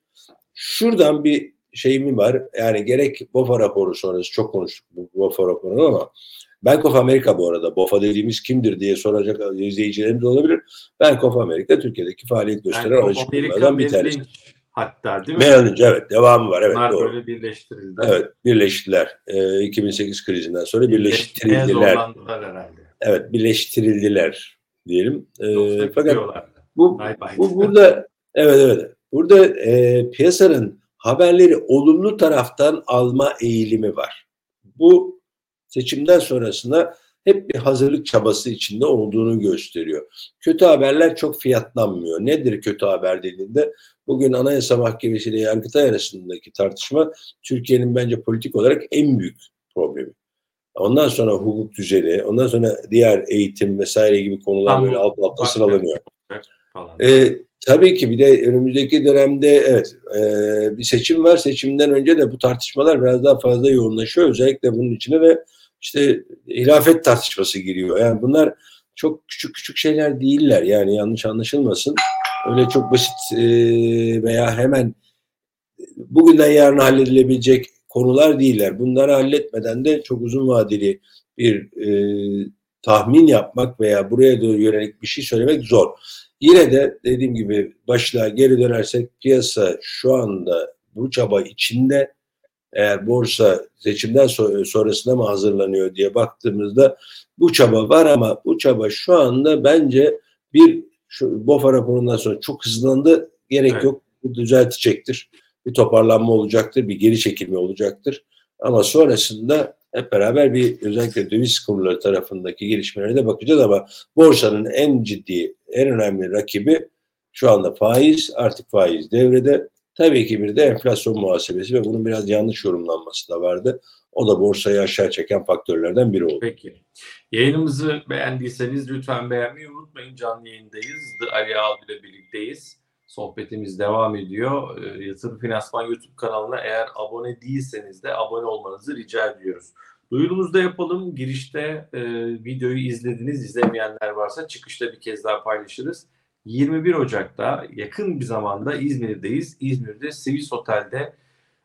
şuradan bir şeyimi var. Yani gerek BOFA raporu sonrası çok konuştuk bu BOFA raporunu ama Bank of America bu arada BOFA dediğimiz kimdir diye soracak izleyicilerimiz olabilir. Bank of America Türkiye'deki faaliyet gösteren aracı kurumlardan bir tanesi. Hatta değil mi? Merrill Lynch evet devamı var. Evet, Bunlar doğru. böyle birleştirildi. Evet birleştiler. Ee, 2008 krizinden sonra birleştirildiler. herhalde. Evet birleştirildiler diyelim. Yoksa fakat bu, bu burada evet evet. Burada e, piyasanın haberleri olumlu taraftan alma eğilimi var. Bu seçimden sonrasında hep bir hazırlık çabası içinde olduğunu gösteriyor. Kötü haberler çok fiyatlanmıyor. Nedir kötü haber dediğinde bugün Anayasa Mahkemesi ile Yargıtay arasındaki tartışma Türkiye'nin bence politik olarak en büyük problemi. Ondan sonra hukuk düzeni, ondan sonra diğer eğitim vesaire gibi konular Tam böyle alt alta sıralanıyor. Falan. Tabii ki bir de önümüzdeki dönemde evet e, bir seçim var. Seçimden önce de bu tartışmalar biraz daha fazla yoğunlaşıyor. Özellikle bunun içine de işte hilafet tartışması giriyor. Yani bunlar çok küçük küçük şeyler değiller. Yani yanlış anlaşılmasın. Öyle çok basit e, veya hemen bugünden yarına halledilebilecek konular değiller. Bunları halletmeden de çok uzun vadeli bir e, tahmin yapmak veya buraya doğru yönelik bir şey söylemek zor. Yine de dediğim gibi başlığa geri dönersek piyasa şu anda bu çaba içinde eğer borsa seçimden so- sonrasında mı hazırlanıyor diye baktığımızda bu çaba var ama bu çaba şu anda bence bir şu BOFA raporundan sonra çok hızlandı. Gerek Evet. yok. Bu düzeltecektir. Bir toparlanma olacaktır. Bir geri çekilme olacaktır. Ama sonrasında hep beraber bir özellikle döviz kurları tarafındaki gelişmelere de bakacağız ama borsanın en ciddi, en önemli rakibi şu anda faiz, artık faiz devrede. Tabii ki bir de enflasyon muhasebesi ve bunun biraz yanlış yorumlanması da vardı. O da borsayı aşağı çeken faktörlerden biri oldu. Peki. Yayınımızı beğendiyseniz lütfen beğenmeyi unutmayın. Canlı yayındayız. The Ali ile birlikteyiz. Sohbetimiz devam ediyor. Ee, Yatırım Finansman YouTube kanalına eğer abone değilseniz de abone olmanızı rica ediyoruz. Duyurumuzu da yapalım. Girişte e, videoyu izlediniz, izlemeyenler varsa çıkışta bir kez daha paylaşırız. 21 Ocak'ta yakın bir zamanda İzmir'deyiz. İzmir'de Sevis Otel'de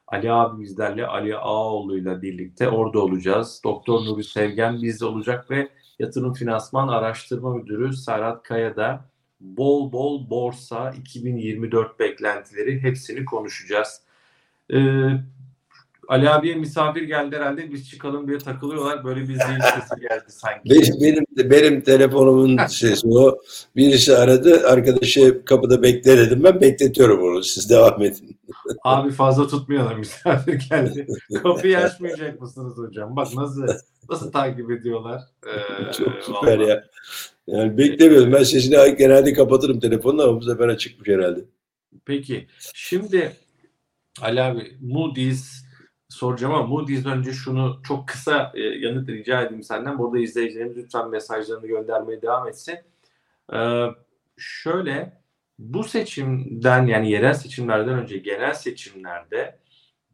Ali abimizlerle, Ali Ağoğlu'yla birlikte orada olacağız. Doktor Nuri Sevgen bizde olacak ve Yatırım Finansman Araştırma Müdürü Serhat Kaya da bol bol borsa 2024 beklentileri hepsini konuşacağız. Ee, Ali abiye misafir geldi herhalde biz çıkalım diye takılıyorlar. Böyle bir zil sesi geldi sanki. Benim, benim, benim telefonumun sesi o. Birisi aradı, arkadaşı kapıda bekle dedim. Ben bekletiyorum onu. Siz devam edin. Abi fazla tutmayalım misafir geldi. Kapıyı açmayacak mısınız hocam? Bak nasıl nasıl takip ediyorlar. Ee, Çok süper vallahi. ya. Yani beklemiyordum. Ben sesini genelde kapatırım telefonla ama bu sefer açıkmış herhalde. Peki şimdi Ali abi Moody's soracağım ama Moody's önce şunu çok kısa e, yanıt rica edeyim senden. Burada izleyicilerimiz lütfen mesajlarını göndermeye devam etsin. Ee, şöyle bu seçimden yani yerel seçimlerden önce genel seçimlerde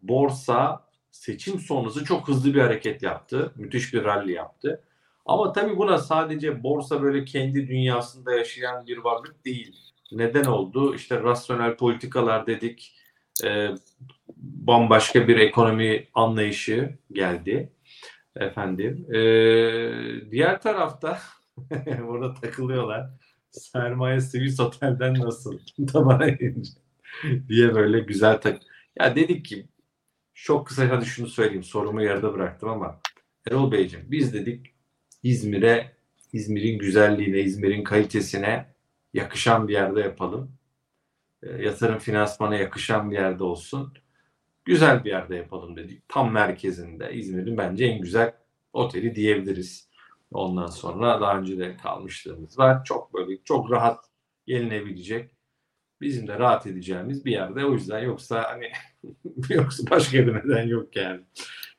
borsa seçim sonrası çok hızlı bir hareket yaptı. Müthiş bir rally yaptı. Ama tabii buna sadece borsa böyle kendi dünyasında yaşayan bir varlık değil. Neden oldu? İşte rasyonel politikalar dedik. Ee, bambaşka bir ekonomi anlayışı geldi. Efendim. Ee, diğer tarafta burada takılıyorlar. Sermaye Swiss Otel'den nasıl? Tabana diye böyle güzel tak. Ya dedik ki çok kısa hadi şunu söyleyeyim. Sorumu yarıda bıraktım ama Erol Beyciğim biz dedik İzmir'e İzmir'in güzelliğine, İzmir'in kalitesine yakışan bir yerde yapalım. E, yatırım finansmana yakışan bir yerde olsun. Güzel bir yerde yapalım dedik. Tam merkezinde İzmir'in bence en güzel oteli diyebiliriz. Ondan sonra daha önce de kalmışlığımız var. Çok böyle çok rahat gelinebilecek. Bizim de rahat edeceğimiz bir yerde. O yüzden yoksa hani yoksa başka bir neden yok yani.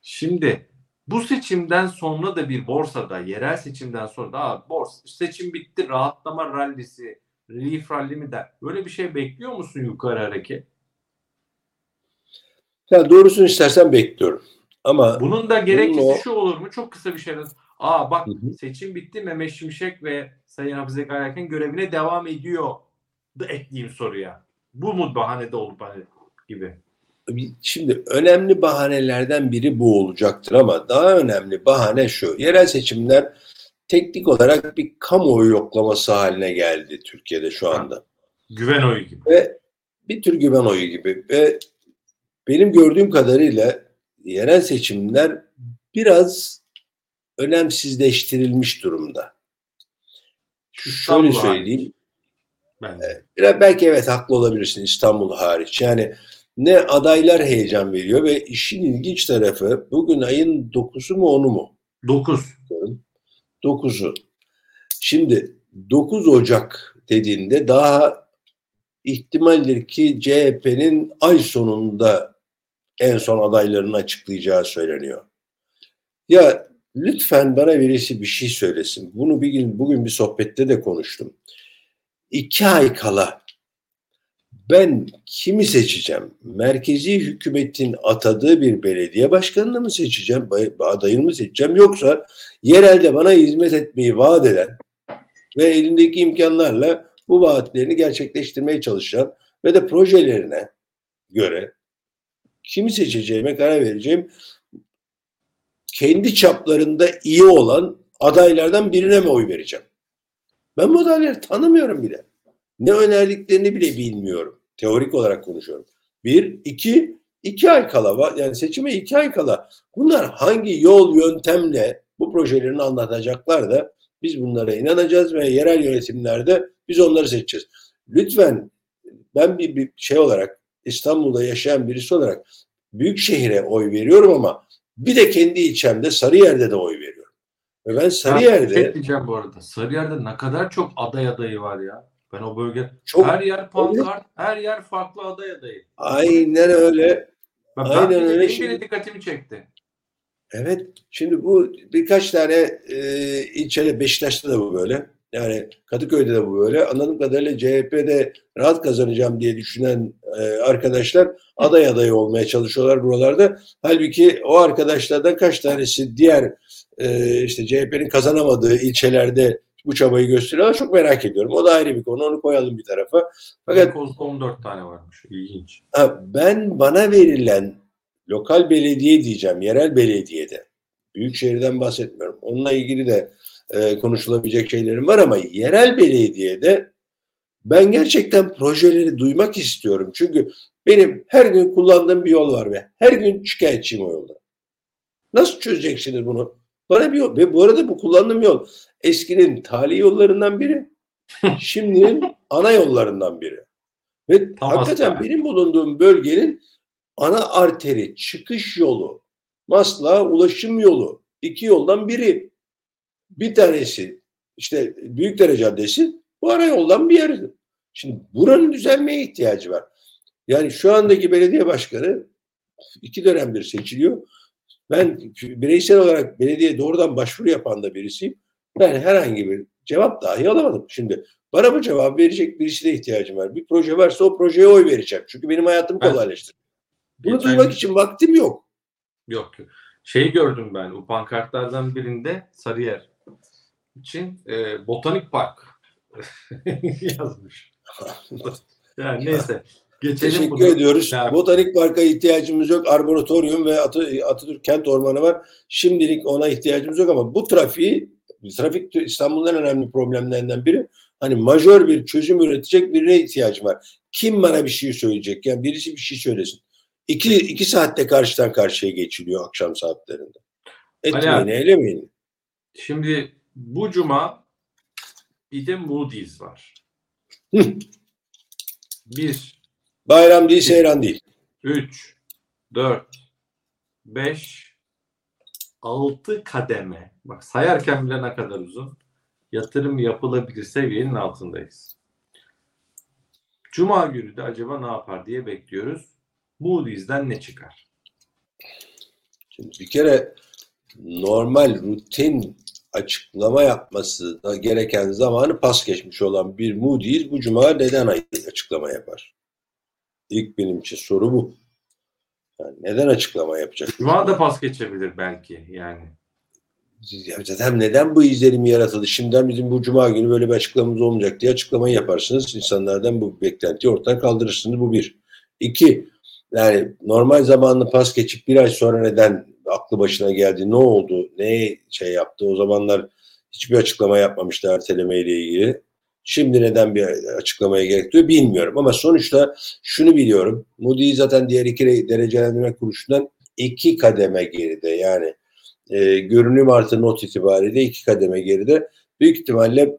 Şimdi bu seçimden sonra da bir borsada yerel seçimden sonra da borsa seçim bitti rahatlama rallisi relief rally mi der. Böyle bir şey bekliyor musun yukarı hareket? Ya doğrusunu istersen bekliyorum. Ama bunun da gerekçesi o... şu olur mu? Çok kısa bir şey. Aa bak hı hı. seçim bitti Mehmet Şimşek ve Sayın Hafize Gayreken görevine devam ediyor. Da ekleyeyim soruya. Bu mu bahanede olup hani gibi? Şimdi önemli bahanelerden biri bu olacaktır ama daha önemli bahane şu. Yerel seçimler teknik olarak bir kamuoyu yoklaması haline geldi Türkiye'de şu anda. Güven oyu gibi. Ve bir tür güven oyu gibi. Ve benim gördüğüm kadarıyla yerel seçimler biraz önemsizleştirilmiş durumda. Şöyle söyleyeyim. Ben Biraz belki evet haklı olabilirsin İstanbul hariç. Yani ne adaylar heyecan veriyor ve işin ilginç tarafı bugün ayın 9'u mu 10'u mu? 9. 9'u. Şimdi 9 Ocak dediğinde daha ihtimaldir ki CHP'nin ay sonunda en son adaylarını açıklayacağı söyleniyor. Ya lütfen bana birisi bir şey söylesin. Bunu bir gün, bugün bir sohbette de konuştum. İki ay kala ben kimi seçeceğim? Merkezi hükümetin atadığı bir belediye başkanını mı seçeceğim, adayını mı seçeceğim yoksa yerelde bana hizmet etmeyi vaat eden ve elindeki imkanlarla bu vaatlerini gerçekleştirmeye çalışan ve de projelerine göre kimi seçeceğime karar vereceğim kendi çaplarında iyi olan adaylardan birine mi oy vereceğim? Ben bu adayları tanımıyorum bile. Ne önerdiklerini bile bilmiyorum. Teorik olarak konuşuyorum. Bir, iki, iki ay kala. Yani seçime iki ay kala. Bunlar hangi yol, yöntemle bu projelerini anlatacaklar da biz bunlara inanacağız ve yerel yönetimlerde biz onları seçeceğiz. Lütfen ben bir, bir şey olarak İstanbul'da yaşayan birisi olarak büyük şehire oy veriyorum ama bir de kendi ilçemde Sarıyer'de de oy veriyorum. Ve ben Sarıyer'de... Ya, şey diyeceğim bu arada. Sarıyer'de ne kadar çok aday adayı var ya. Ben o bölge çok her yer pankart, her yer farklı aday adayı. Aynen öyle. Ben, Aynen ben öyle. Bile dikkatimi çekti. Evet. Şimdi bu birkaç tane e, ilçede Beşiktaş'ta da bu böyle. Yani Kadıköy'de de bu böyle. Anladığım kadarıyla CHP'de rahat kazanacağım diye düşünen e, arkadaşlar aday adayı olmaya çalışıyorlar buralarda. Halbuki o arkadaşlardan kaç tanesi diğer e, işte CHP'nin kazanamadığı ilçelerde bu çabayı gösteriyorlar. Çok merak ediyorum. O da ayrı bir konu. Onu koyalım bir tarafa. Fakat 14 tane varmış. İlginç. Ben bana verilen lokal belediye diyeceğim. Yerel belediyede. Büyükşehir'den bahsetmiyorum. Onunla ilgili de e, konuşulabilecek şeylerim var ama yerel belediyede ben gerçekten projeleri duymak istiyorum. Çünkü benim her gün kullandığım bir yol var ve her gün şikayetçiyim o yolda. Nasıl çözeceksiniz bunu? Bana bir yol. Ve bu arada bu kullandığım yol eskinin tali yollarından biri. Şimdinin ana yollarından biri. Ve tamam, hakikaten yani. benim bulunduğum bölgenin ana arteri, çıkış yolu, Masla ulaşım yolu. iki yoldan biri. Bir tanesi işte Büyükdere Caddesi bu ara yoldan bir yer. Şimdi buranın düzenmeye ihtiyacı var. Yani şu andaki belediye başkanı iki dönemdir seçiliyor. Ben bireysel olarak belediye doğrudan başvuru yapan da birisiyim. Ben herhangi bir cevap dahi alamadım. Şimdi bana bu cevap verecek birisine ihtiyacım var. Bir proje varsa o projeye oy vereceğim. Çünkü benim hayatımı kolaylaştırır. Bunu Geçen... duymak için vaktim yok. Yok. Şeyi gördüm ben. O pankartlardan birinde Sarıyer için e, botanik park yazmış. yani neyse. Geçelim Teşekkür bunu. ediyoruz. Yani. Botanik Park'a ihtiyacımız yok. Arboretorium ve Atı, Atatürk Kent Ormanı var. Şimdilik ona ihtiyacımız yok ama bu trafiği, trafik İstanbul'un en önemli problemlerinden biri. Hani majör bir çözüm üretecek birine ihtiyacım var. Kim bana bir şey söyleyecek? Yani birisi bir şey söylesin. İki, iki saatte karşıdan karşıya geçiliyor akşam saatlerinde. Etmeyin, Ali eylemeyin. Şimdi bu cuma bir de Moody's var. Bir, Bayram değil, seyran değil. 3, 4, 5, 6 kademe. Bak sayarken bile ne kadar uzun. Yatırım yapılabilir seviyenin altındayız. Cuma günü de acaba ne yapar diye bekliyoruz. Moody's'den ne çıkar? Şimdi bir kere normal rutin açıklama yapması da gereken zamanı pas geçmiş olan bir Moody's bu cuma neden açıklama yapar? İlk benim için soru bu. Yani neden açıklama yapacak? Cuma da pas geçebilir belki yani. Ya Zaten neden bu izlenim yaratıldı? Şimdiden bizim bu cuma günü böyle bir açıklamamız olmayacak diye açıklamayı yaparsınız. İnsanlardan bu beklentiyi ortadan kaldırırsınız. Bu bir. İki, yani normal zamanlı pas geçip bir ay sonra neden aklı başına geldi, ne oldu, ne şey yaptı? O zamanlar hiçbir açıklama yapmamıştı erteleme ile ilgili. Şimdi neden bir açıklamaya gerek duyuyor bilmiyorum. Ama sonuçta şunu biliyorum. Moody's zaten diğer iki derecelendirme kuruluşundan iki kademe geride. Yani e, görünüm artı not itibariyle iki kademe geride. Büyük ihtimalle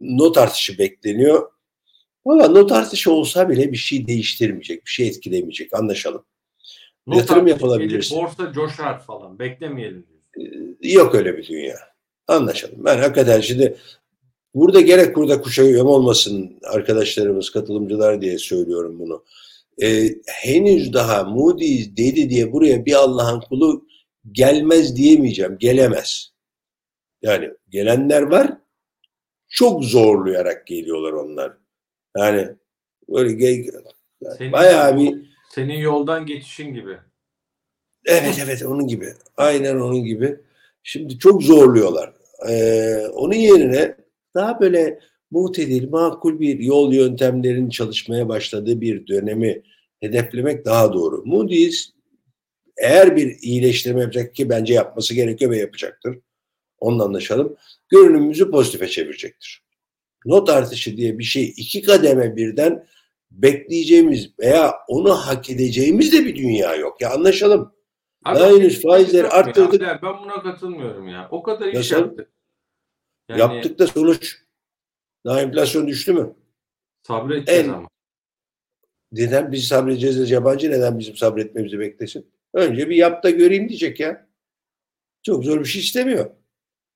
not artışı bekleniyor. Valla not artışı olsa bile bir şey değiştirmeyecek, bir şey etkilemeyecek. Anlaşalım. Not Yatırım gelir, Borsa coşar falan. Beklemeyelim. Ee, Yok öyle bir dünya. Anlaşalım. Ben hakikaten şimdi burada gerek burada kuşağı yem olmasın arkadaşlarımız, katılımcılar diye söylüyorum bunu. Ee, henüz daha Moody's dedi diye buraya bir Allah'ın kulu gelmez diyemeyeceğim. Gelemez. Yani gelenler var. Çok zorlayarak geliyorlar onlar. Yani böyle ge- yani Senin, bayağı bir senin yoldan geçişin gibi. Evet evet onun gibi. Aynen onun gibi. Şimdi çok zorluyorlar. Ee, onun yerine daha böyle mutedil, makul bir yol yöntemlerin çalışmaya başladığı bir dönemi hedeflemek daha doğru. Moody's eğer bir iyileştirme yapacak ki bence yapması gerekiyor ve yapacaktır. Onunla anlaşalım. Görünümümüzü pozitife çevirecektir. Not artışı diye bir şey iki kademe birden bekleyeceğimiz veya onu hak edeceğimiz de bir dünya yok. Ya anlaşalım. Abi, Daha henüz faizleri şey mu arttırdık. Ya? Ben buna katılmıyorum ya. O kadar iş Nasıl? yaptık. Yani Yaptık da sonuç. Daha enflasyon düştü mü? sabredeceğiz En- ama. Neden biz sabredeceğiz de yabancı neden bizim sabretmemizi beklesin? Önce bir yap da göreyim diyecek ya. Çok zor bir şey istemiyor.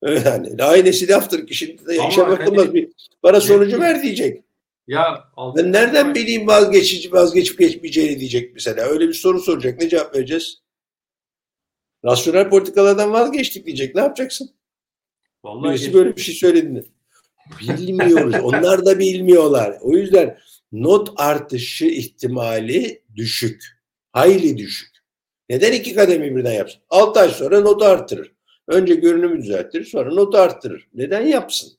Yani aynesi laftır ki şimdi de Ama işe bakılmaz hani- bir bana sonucu Ne- ver diyecek. Ya Ben nereden bileyim vazgeçici vazgeçip geçmeyeceğini diyecek mesela. Öyle bir soru soracak. Ne cevap vereceğiz? Rasyonel politikalardan vazgeçtik diyecek. Ne yapacaksın? Vallahi Birisi böyle bir şey söyledi mi? Bilmiyoruz. Onlar da bilmiyorlar. O yüzden not artışı ihtimali düşük. Hayli düşük. Neden iki kademe birden yapsın? 6 ay sonra notu arttırır. Önce görünümü düzelttirir sonra notu arttırır. Neden yapsın?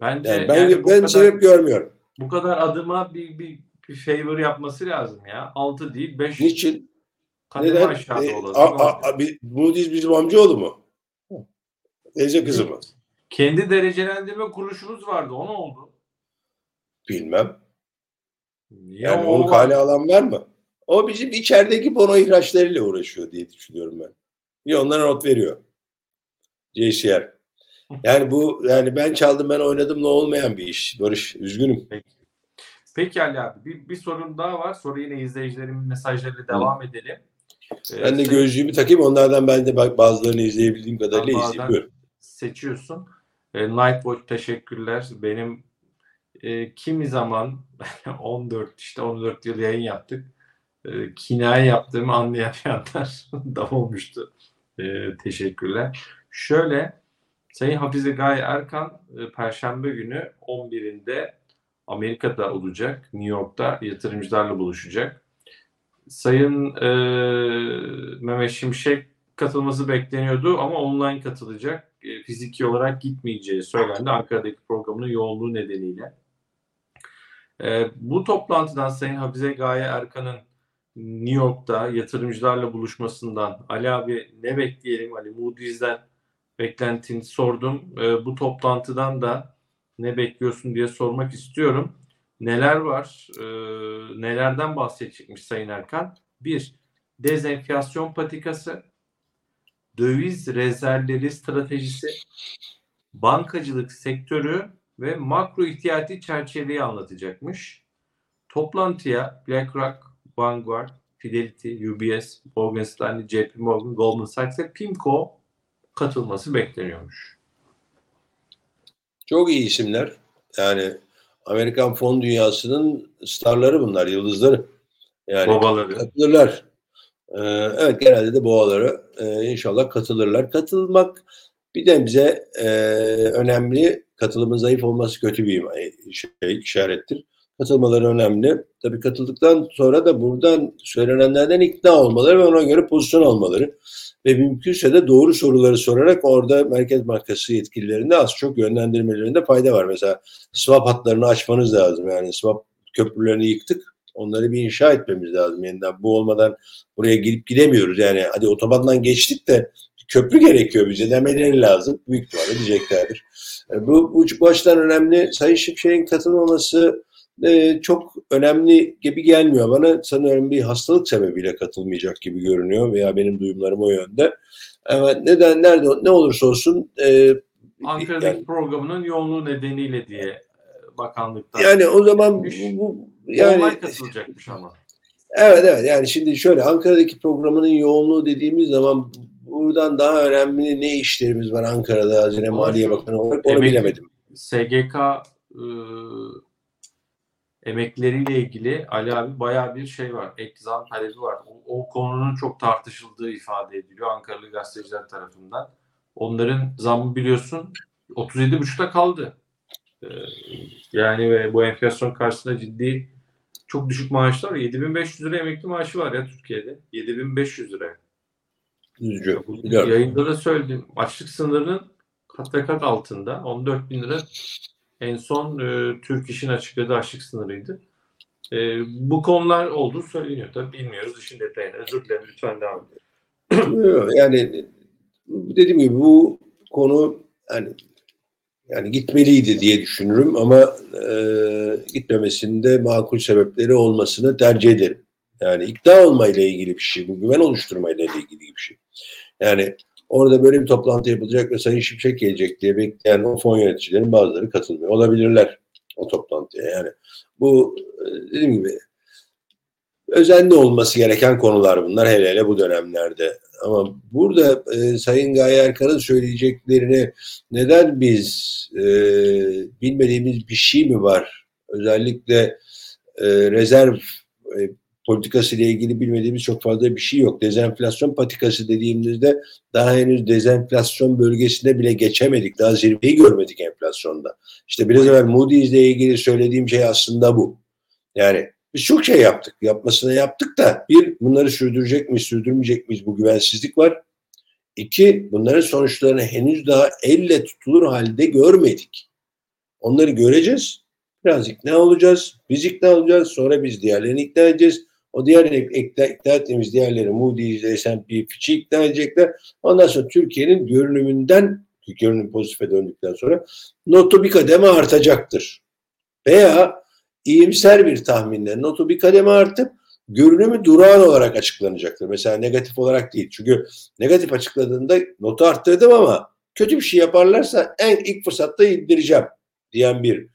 Bence Yani ben, yani ben kadar, sebep görmüyorum. bu kadar adıma bir, bir, bir favor yapması lazım ya. 6 değil 5 Niçin? kademe Neden? aşağıda E, olalım. a, a, a, Moody's bizim amcaoğlu mu? Teyze kızı mı? Kendi derecelendirme kuruluşunuz vardı. O ne oldu? Bilmem. Niye Yani onu kale alan var mı? O bizim içerideki bono ihraçlarıyla uğraşıyor diye düşünüyorum ben. Bir onlara not veriyor. JCR. Yani bu yani ben çaldım ben oynadım ne olmayan bir iş. Barış üzgünüm. Peki Ali abi bir, bir sorun daha var. Sonra yine izleyicilerimin mesajlarıyla devam edelim. Ee, Ben de sen- gözlüğümü takayım onlardan ben de bazılarını izleyebildiğim kadarıyla. Buyurun. Seçiyorsun. E, Nightwatch teşekkürler. Benim e, kimi zaman 14 işte 14 yıl yayın yaptık. E, kinaye yaptığımı anlayanlar da olmuştu. E, teşekkürler. Şöyle Sayın Hafize Gaye Erkan e, Perşembe günü 11'inde Amerika'da olacak. New York'ta yatırımcılarla buluşacak. Sayın e, Mehmet Şimşek katılması bekleniyordu ama online katılacak. E, fiziki olarak gitmeyeceği söylendi Ankara'daki programının yoğunluğu nedeniyle. E, bu toplantıdan Sayın Hafize Gaye Erkan'ın New York'ta yatırımcılarla buluşmasından Ali abi ne bekleyelim? Ali Moody's'den beklentini sordum. E, bu toplantıdan da ne bekliyorsun diye sormak istiyorum. Neler var? E, nelerden bahsedecekmiş Sayın Erkan? Bir, dezenflasyon patikası, döviz rezervleri stratejisi, bankacılık sektörü ve makro ihtiyati çerçeveyi anlatacakmış. Toplantıya BlackRock, Vanguard, Fidelity, UBS, Morgan Stanley, JP Morgan, Goldman Sachs ve PIMCO katılması bekleniyormuş. Çok iyi isimler. Yani Amerikan fon dünyasının starları bunlar, yıldızları. Yani Babaları. katılırlar. Ee, evet genelde de boğaları e, inşallah katılırlar. Katılmak bir de bize e, önemli. Katılımın zayıf olması kötü bir şey, işarettir. Katılmaları önemli. Tabii katıldıktan sonra da buradan söylenenlerden ikna olmaları ve ona göre pozisyon almaları ve mümkünse de doğru soruları sorarak orada Merkez Bankası yetkililerinde az çok yönlendirmelerinde fayda var. Mesela swap hatlarını açmanız lazım. Yani swap köprülerini yıktık. Onları bir inşa etmemiz lazım yeniden. Bu olmadan buraya girip gidemiyoruz. Yani hadi otobandan geçtik de köprü gerekiyor bize demeleri lazım. Büyük ihtimalle diyeceklerdir. E, bu, bu, bu açıdan önemli. Sayın Şimşek'in katılmaması e, çok önemli gibi gelmiyor bana. Sanıyorum bir hastalık sebebiyle katılmayacak gibi görünüyor veya benim duyumlarım o yönde. Evet, neden, nerede, ne olursa olsun e, Ankara'daki yani, programının yoğunluğu nedeniyle diye bakanlıktan. Yani o zaman bu, bu yani Online katılacakmış ama. Evet evet yani şimdi şöyle Ankara'daki programının yoğunluğu dediğimiz zaman buradan daha önemli ne işlerimiz var Ankara'da Hazine Maliye Bakanı olarak onu Emek, bilemedim. SGK ıı, emekleriyle ilgili Ali abi baya bir şey var. Ek zam talebi var. O, o konunun çok tartışıldığı ifade ediliyor Ankaralı gazeteciler tarafından. Onların zammı biliyorsun 37,5'ta kaldı. Ee, yani ve bu enflasyon karşısında ciddi çok düşük maaşlar. 7500 lira emekli maaşı var ya Türkiye'de. 7500 lira. Üzücü. Yayında da söyledim. Açlık sınırının kat ve kat altında. 14 bin lira en son e, Türk İş'in açıkladığı açlık sınırıydı. E, bu konular olduğu söyleniyor. Tabii bilmiyoruz işin detayını. Özür dilerim lütfen devam edelim. yani dediğim gibi bu konu yani yani gitmeliydi diye düşünürüm ama e, gitmemesinde makul sebepleri olmasını tercih ederim. Yani ikna olmayla ilgili bir şey, bu güven oluşturmayla ilgili bir şey. Yani Orada böyle bir toplantı yapılacak ve Sayın Şimşek gelecek diye bekleyen o fon yöneticilerin bazıları katılmıyor. Olabilirler o toplantıya. Yani bu e, dediğim gibi özenli olması gereken konular bunlar hele hele bu dönemlerde. Ama burada e, Sayın Gaye Erkan'ın söyleyeceklerini neden biz e, bilmediğimiz bir şey mi var? Özellikle e, rezerv e, politikası ile ilgili bilmediğimiz çok fazla bir şey yok. Dezenflasyon patikası dediğimizde daha henüz dezenflasyon bölgesinde bile geçemedik. Daha zirveyi görmedik enflasyonda. İşte biraz evvel Moody's ile ilgili söylediğim şey aslında bu. Yani biz çok şey yaptık. Yapmasını yaptık da bir bunları sürdürecek miyiz, sürdürmeyecek miyiz bu güvensizlik var. İki bunların sonuçlarını henüz daha elle tutulur halde görmedik. Onları göreceğiz. Biraz ikna olacağız. Biz ikna olacağız. Sonra biz diğerlerini ikna edeceğiz. O diğer ikna, ikna ettiğimiz diğerleri Moody's, S&P, Fitch'i ikna edecekler. Ondan sonra Türkiye'nin görünümünden, görünüm pozitife döndükten sonra notu bir kademe artacaktır. Veya iyimser bir tahminle notu bir kademe artıp görünümü durağan olarak açıklanacaktır. Mesela negatif olarak değil. Çünkü negatif açıkladığında notu arttırdım ama kötü bir şey yaparlarsa en ilk fırsatta indireceğim diyen bir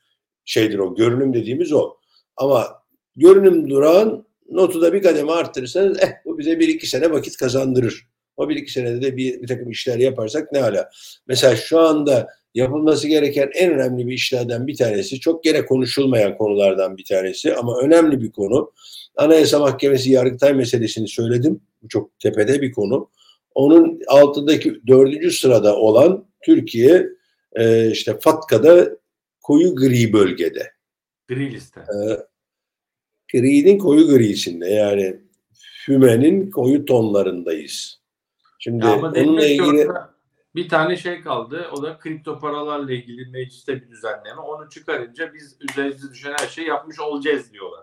şeydir o. Görünüm dediğimiz o. Ama görünüm durağan notu da bir kademe arttırırsanız eh bu bize bir iki sene vakit kazandırır. O bir iki senede de bir, bir takım işler yaparsak ne hala. Mesela şu anda yapılması gereken en önemli bir işlerden bir tanesi, çok gene konuşulmayan konulardan bir tanesi ama önemli bir konu. Anayasa Mahkemesi Yargıtay meselesini söyledim. Bu çok tepede bir konu. Onun altındaki dördüncü sırada olan Türkiye e, işte Fatka'da koyu gri bölgede. Gri liste. E, gri'nin koyu grisinde yani fümenin koyu tonlarındayız. Şimdi ya onunla ilgili bir tane şey kaldı. O da kripto paralarla ilgili mecliste bir düzenleme. Onu çıkarınca biz üzerimize düşen her şeyi yapmış olacağız diyorlar.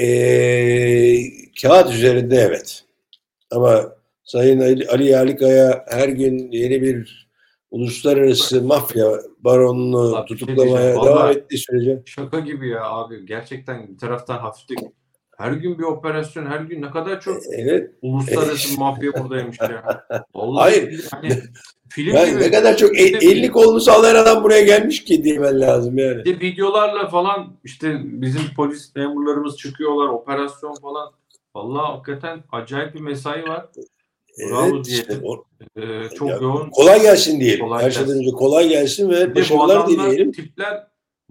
Ee, kağıt üzerinde evet. Ama Sayın Ali, Ali Yerlikaya her gün yeni bir uluslararası mafya baronunu Abi şey tutuklamaya diyeceğim. devam ettiği sürece Şaka gibi ya abi. Gerçekten bir taraftan hafiflik. Her gün bir operasyon, her gün ne kadar çok evet uluslararası mafya buradaymış ya. Vallahi Hayır. Hani film yani gibi. ne kadar çok el, elli kolunu sallayan adam buraya gelmiş ki demen lazım yani. De videolarla falan işte bizim polis memurlarımız çıkıyorlar, operasyon falan. Vallahi hakikaten acayip bir mesai var. Bravo Evet, işte o- Ee, çok Ya, yoğun. kolay gelsin diyelim. Kolay Her şeyden önce kolay gelsin ve başarılar dileyelim. tipler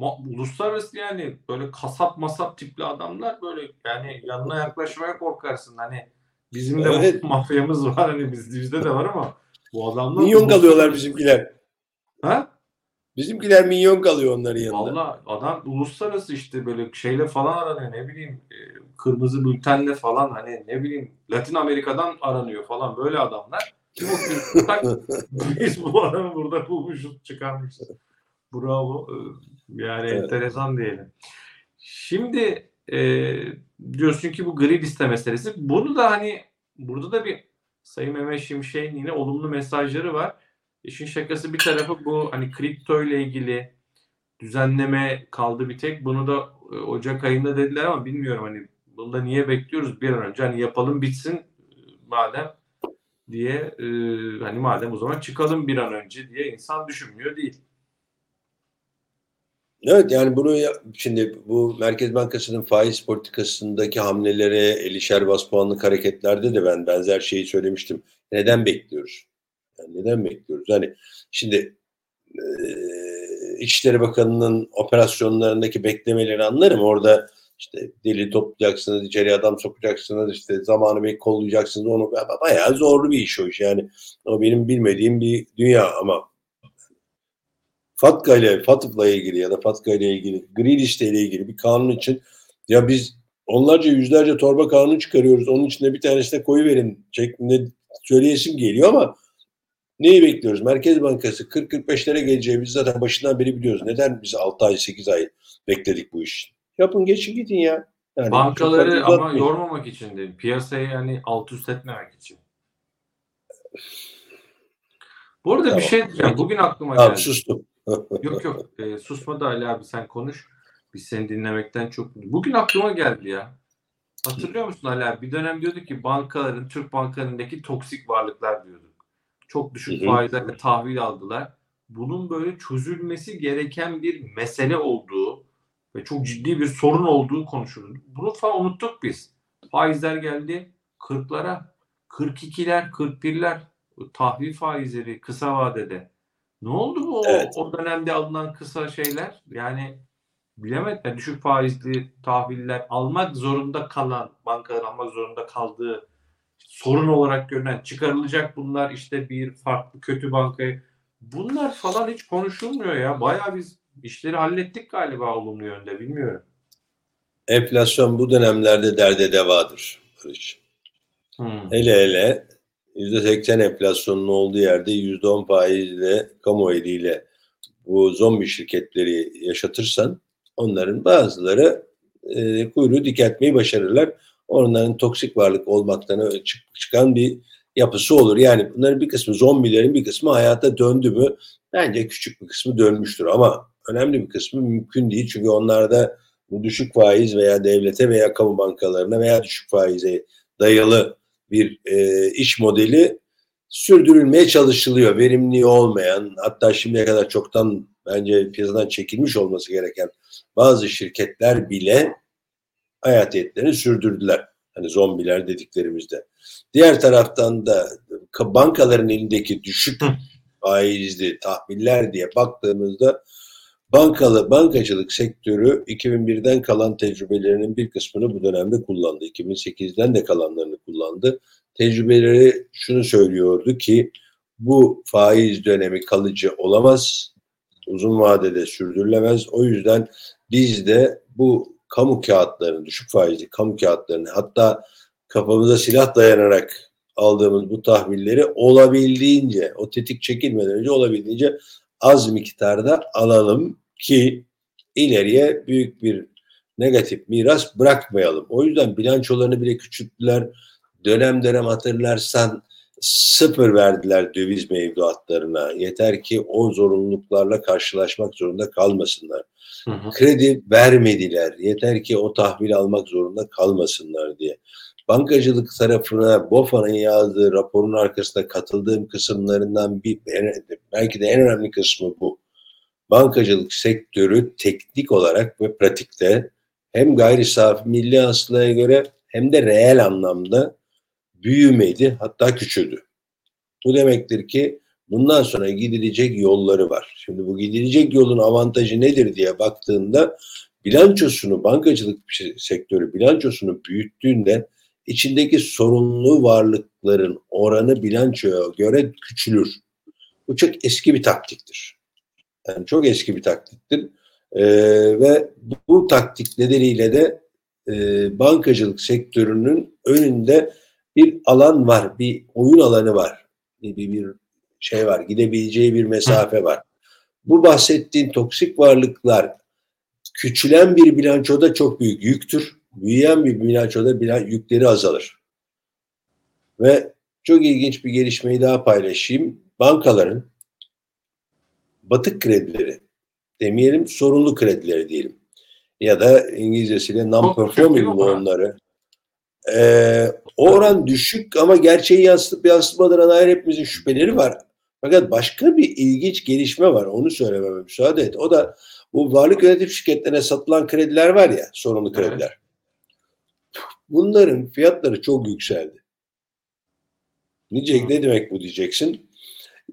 uluslararası yani böyle kasap masap tipli adamlar böyle yani yanına yaklaşmaya korkarsın. Hani bizim de Evet. mafyamız var hani biz, bizde de var ama bu adamlar Minyon kalıyorlar bizimkiler. Ha? Bizimkiler minyon kalıyor onların yanında. Valla adam uluslararası işte böyle şeyle falan aranıyor ne bileyim e, kırmızı bültenle falan hani ne bileyim Latin Amerika'dan aranıyor falan böyle adamlar. Biz bu adamı burada bulmuşuz çıkarmışız. Bravo. Ee, Yani Evet. enteresan diyelim. Şimdi e, diyorsun ki bu gri liste meselesi. Bunu da hani burada da bir Sayın Mehmet Şimşek'in yine olumlu mesajları var. İşin şakası bir tarafı bu hani kripto ile ilgili düzenleme kaldı bir tek. Bunu da e, Ocak ayında dediler ama bilmiyorum hani bunu da niye bekliyoruz bir an önce hani yapalım bitsin e, madem diye e, hani madem o zaman çıkalım bir an önce diye insan düşünmüyor değil. Evet yani bunu şimdi bu Merkez Bankası'nın faiz politikasındaki hamlelere, elişer bas puanlık hareketlerde de ben benzer şeyi söylemiştim. Neden bekliyoruz? Yani neden bekliyoruz? Hani şimdi eee İçişleri Bakanı'nın operasyonlarındaki beklemeleri anlarım. Orada işte deli toplayacaksınız, içeriye adam sokacaksınız, işte zamanı bir kollayacaksınız. Onu ba- bayağı zorlu bir iş o iş. Yani o benim bilmediğim bir dünya ama FATKA ile FATF'la ilgili ya da FATKA ile ilgili gri liste ile ilgili bir kanun için ya biz onlarca yüzlerce torba kanun çıkarıyoruz. Onun içinde bir tanesine koyu verin şeklinde söyleyesim geliyor ama neyi bekliyoruz? Merkez Bankası 40-45'lere geleceği biz zaten başından beri biliyoruz. Neden biz 6 ay 8 ay bekledik bu iş? Yapın geçin gidin ya. Yani Bankaları ama yormamak için değil. Piyasayı yani alt üst etmemek için. Bu arada bir Tamam. şey diyeceğim. Bugün aklıma Tamam geldi. sustum. Yok yok. E, susma da Ali abi sen konuş. Biz seni dinlemekten çok Bugün aklıma geldi ya. Hatırlıyor musun Ali abi? Bir dönem diyorduk ki bankaların, Türk bankalarındaki toksik varlıklar diyorduk. Çok düşük faizlerle tahvil aldılar. Bunun böyle çözülmesi gereken bir mesele olduğu ve çok ciddi bir sorun olduğu konuşuldu. Bunu falan unuttuk biz. Faizler geldi 40'lara, 42'ler, 41'ler tahvil faizleri kısa vadede. Ne oldu bu o- Evet. o dönemde alınan kısa şeyler? Yani bilemedim. Yani düşük faizli tahviller almak zorunda kalan, bankalar almak zorunda kaldığı sorun olarak görünen çıkarılacak bunlar işte bir farklı kötü bankaya. Bunlar falan hiç konuşulmuyor ya. Bayağı biz işleri hallettik galiba olumlu yönde bilmiyorum. Enflasyon bu dönemlerde derde devadır. Barış. Hmm. Hele hele %80 enflasyonun olduğu yerde %10 faizle, kamu eliyle bu zombi şirketleri yaşatırsan onların bazıları e, kuyruğu dikeltmeyi başarırlar. Onların toksik varlık olmaktan çıkan bir yapısı olur. Yani bunların bir kısmı zombilerin bir kısmı hayata döndü mü? Bence küçük bir kısmı dönmüştür ama önemli bir kısmı mümkün değil. Çünkü onlarda bu düşük faiz veya devlete veya kamu bankalarına veya düşük faize dayalı bir e, iş modeli sürdürülmeye çalışılıyor. Verimli olmayan hatta şimdiye kadar çoktan bence piyasadan çekilmiş olması gereken bazı şirketler bile hayatiyetlerini sürdürdüler. Hani zombiler dediklerimizde. Diğer taraftan da ka- bankaların elindeki düşük faizli tahviller diye baktığımızda bankalı bankacılık sektörü 2001'den kalan tecrübelerinin bir kısmını bu dönemde kullandı. 2008'den de kalanlarını kullandı. Tecrübeleri şunu söylüyordu ki bu faiz dönemi kalıcı olamaz. Uzun vadede sürdürülemez. O yüzden biz de bu kamu kağıtlarını, düşük faizli kamu kağıtlarını hatta kafamıza silah dayanarak aldığımız bu tahvilleri olabildiğince, o tetik çekilmeden önce olabildiğince az miktarda alalım ki ileriye büyük bir negatif miras bırakmayalım. O yüzden bilançolarını bile küçülttüler. Dönem dönem hatırlarsan sıfır verdiler döviz mevduatlarına. Yeter ki o zorunluluklarla karşılaşmak zorunda kalmasınlar. Hı hı. Kredi vermediler. Yeter ki o tahvil almak zorunda kalmasınlar diye. Bankacılık tarafına BOFA'nın yazdığı raporun arkasında katıldığım kısımlarından bir belki de en önemli kısmı bu. Bankacılık sektörü teknik olarak ve pratikte hem gayri safi milli hasılaya göre hem de reel anlamda büyümedi hatta küçüldü. Bu demektir ki bundan sonra gidilecek yolları var. Şimdi bu gidilecek yolun avantajı nedir diye baktığında bilançosunu bankacılık sektörü bilançosunu büyüttüğünde içindeki sorunlu varlıkların oranı bilançoya göre küçülür. Bu çok eski bir taktiktir. Yani çok eski bir taktiktir. Ee, ve bu taktik nedeniyle de e, bankacılık sektörünün önünde bir alan var, bir oyun alanı var, bir, bir şey var, gidebileceği bir mesafe var. Bu bahsettiğin toksik varlıklar küçülen bir bilançoda çok büyük yüktür. Büyüyen bir bilançoda bilan, yükleri azalır. Ve çok ilginç bir gelişmeyi daha paylaşayım. Bankaların batık kredileri, demeyelim sorunlu kredileri diyelim. Ya da İngilizcesiyle non-performing loanları. Ee, o oran düşük ama gerçeği yansıtıp yansıtmadığına dair hepimizin şüpheleri var. Fakat başka bir ilginç gelişme var. Onu söylememe müsaade et. O da bu varlık yönetim şirketlerine satılan krediler var ya, sorunlu krediler. Bunların fiyatları çok yükseldi. Nice, ne demek bu diyeceksin.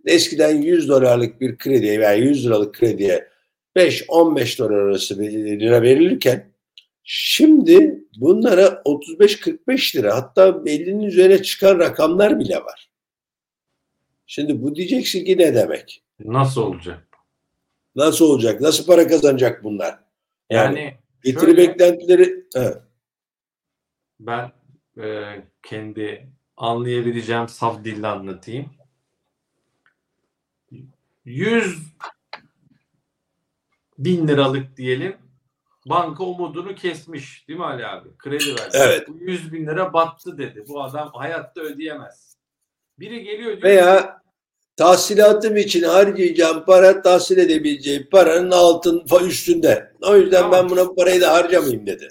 Eskiden 100 dolarlık bir krediye veya 100 liralık krediye 5-15 dolar arası bir lira verilirken şimdi bunlara 35-45 lira hatta 50'nin üzerine çıkan rakamlar bile var. Şimdi bu diyeceksin ki ne demek? Nasıl olacak? Nasıl olacak? Nasıl para kazanacak bunlar? Yani, yani getiri şöyle, beklentileri evet. Ben e, kendi anlayabileceğim saf dille anlatayım. 100 bin liralık diyelim banka umudunu kesmiş değil mi Ali abi? Kredi verdi. Evet. Bu 100 bin lira battı dedi. Bu adam hayatta ödeyemez. Biri geliyor diyor Veya tahsilatım için harcayacağım para tahsil edebileceğim paranın altın üstünde. O yüzden tamam. ben buna parayı da harcamayayım dedi.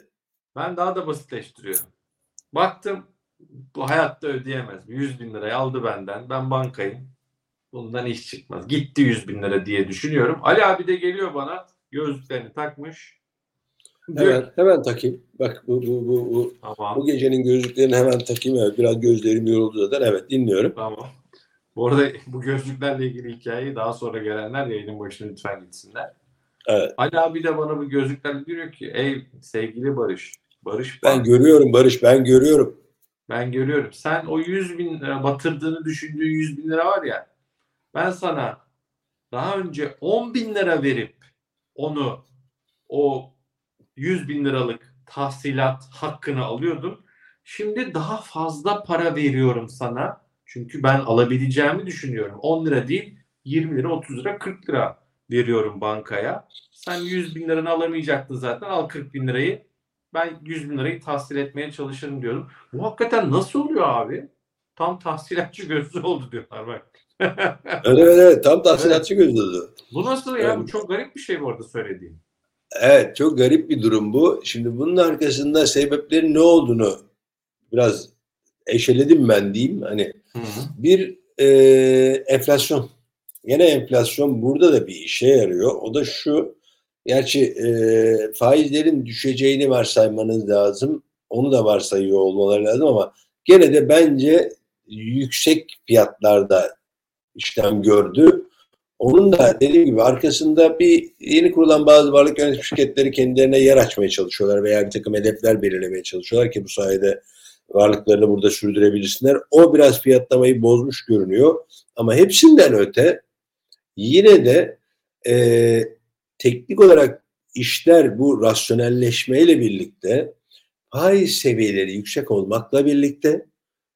Ben daha da basitleştiriyorum. Baktım bu hayatta ödeyemez. 100 bin lirayı aldı benden. Ben bankayım. Bundan iş çıkmaz. Gitti 100 bin lira diye düşünüyorum. Ali abi de geliyor bana gözlüklerini takmış. Hemen, hemen takayım. Bak bu, bu, bu, bu, tamam. bu gecenin gözlüklerini hemen takayım. Evet, biraz gözlerim yoruldu zaten. Evet dinliyorum. Tamam. Bu arada bu gözlüklerle ilgili hikayeyi daha sonra gelenler yayının başına lütfen gitsinler. Evet. Ali abi de bana bu gözlüklerle diyor ki ey sevgili Barış. Barış ben bak. görüyorum Barış ben görüyorum. Ben görüyorum. Sen o 100 bin lira batırdığını düşündüğün 100 bin lira var ya ben sana daha önce 10 bin lira verip onu o 100 bin liralık tahsilat hakkını alıyordum. Şimdi daha fazla para veriyorum sana. Çünkü ben alabileceğimi düşünüyorum. 10 lira değil 20 lira 30 lira 40 lira veriyorum bankaya. Sen 100 bin liranı alamayacaktın zaten al 40 bin lirayı. Ben 100 bin lirayı tahsil etmeye çalışırım diyorum. Bu hakikaten nasıl oluyor abi? Tam tahsilatçı gözü oldu diyorlar bak. evet evet tam tahsilatçı evet. gözü oldu. Bu nasıl ya? Evet. Bu çok garip bir şey bu arada söylediğim. Evet çok garip bir durum bu. Şimdi bunun arkasında sebeplerin ne olduğunu biraz eşeledim ben diyeyim. Hani hı hı. bir e, enflasyon. Yine enflasyon burada da bir işe yarıyor. O da şu. Gerçi e, faizlerin düşeceğini varsaymanız lazım. Onu da varsayıyor olmaları lazım ama gene de bence yüksek fiyatlarda işlem gördü. Onun da dediğim gibi arkasında bir yeni kurulan bazı varlık yönetim şirketleri kendilerine yer açmaya çalışıyorlar veya bir takım hedefler belirlemeye çalışıyorlar ki bu sayede varlıklarını burada sürdürebilsinler. O biraz fiyatlamayı bozmuş görünüyor. Ama hepsinden öte yine de e, teknik olarak işler bu rasyonelleşmeyle birlikte faiz seviyeleri yüksek olmakla birlikte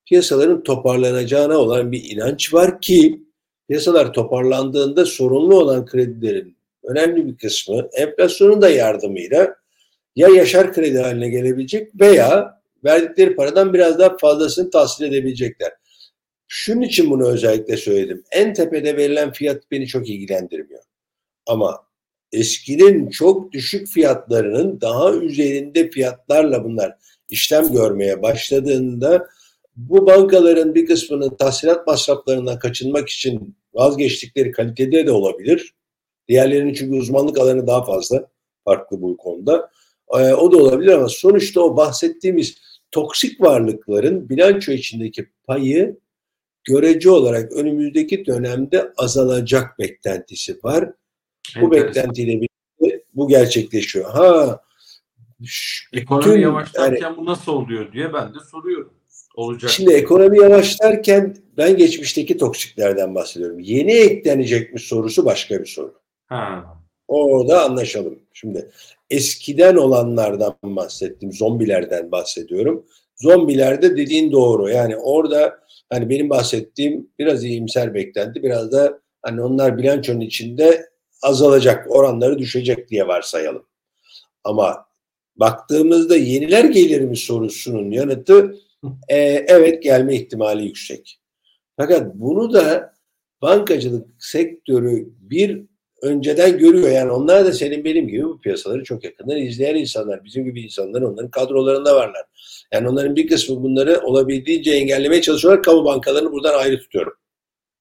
piyasaların toparlanacağına olan bir inanç var ki piyasalar toparlandığında sorunlu olan kredilerin önemli bir kısmı enflasyonun da yardımıyla ya yaşar kredi haline gelebilecek veya verdikleri paradan biraz daha fazlasını tahsil edebilecekler. Şunun için bunu özellikle söyledim. En tepede verilen fiyat beni çok ilgilendirmiyor. Ama eskinin çok düşük fiyatlarının daha üzerinde fiyatlarla bunlar işlem görmeye başladığında bu bankaların bir kısmının tahsilat masraflarından kaçınmak için vazgeçtikleri kalitede de olabilir. Diğerlerinin çünkü uzmanlık alanı daha fazla farklı bu konuda. Ee, o da olabilir ama sonuçta o bahsettiğimiz toksik varlıkların bilanço içindeki payı görece olarak önümüzdeki dönemde azalacak beklentisi var. Bu Enteresan. beklentiyle birlikte bu gerçekleşiyor. Ha Ekonomi yavaşlarken bu nasıl oluyor diye ben de soruyorum. Olacak. Şimdi ekonomi yavaşlarken ben geçmişteki toksiklerden bahsediyorum. Yeni eklenecek mi sorusu başka bir soru. Ha. Orada anlaşalım. Şimdi eskiden olanlardan bahsettim. Zombilerden bahsediyorum. Zombilerde dediğin doğru. Yani orada hani benim bahsettiğim biraz iyimser beklenti. Biraz da hani onlar bilançonun içinde azalacak, oranları düşecek diye varsayalım. Ama baktığımızda yeniler gelir mi sorusunun yanıtı e, evet gelme ihtimali yüksek. Fakat bunu da bankacılık sektörü bir önceden görüyor. Yani onlar da senin benim gibi bu piyasaları çok yakından izleyen insanlar. Bizim gibi insanlar onların kadrolarında varlar. Yani onların bir kısmı bunları olabildiğince engellemeye çalışıyorlar. Kamu bankalarını buradan ayrı tutuyorum.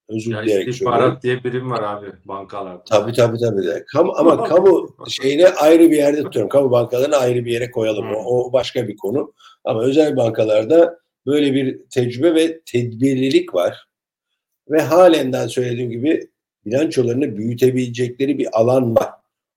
Özür Ya dileyerek istihbarat diye birim var abi bankalarda. Tabii tabii tabii. de. Kamu, ama kamu şeyini ayrı bir yerde tutuyorum. Kamu bankalarını ayrı bir yere koyalım. O, o başka bir konu. Ama özel bankalarda böyle bir tecrübe ve tedbirlilik var. Ve halenden söylediğim gibi bilançolarını büyütebilecekleri bir alan var.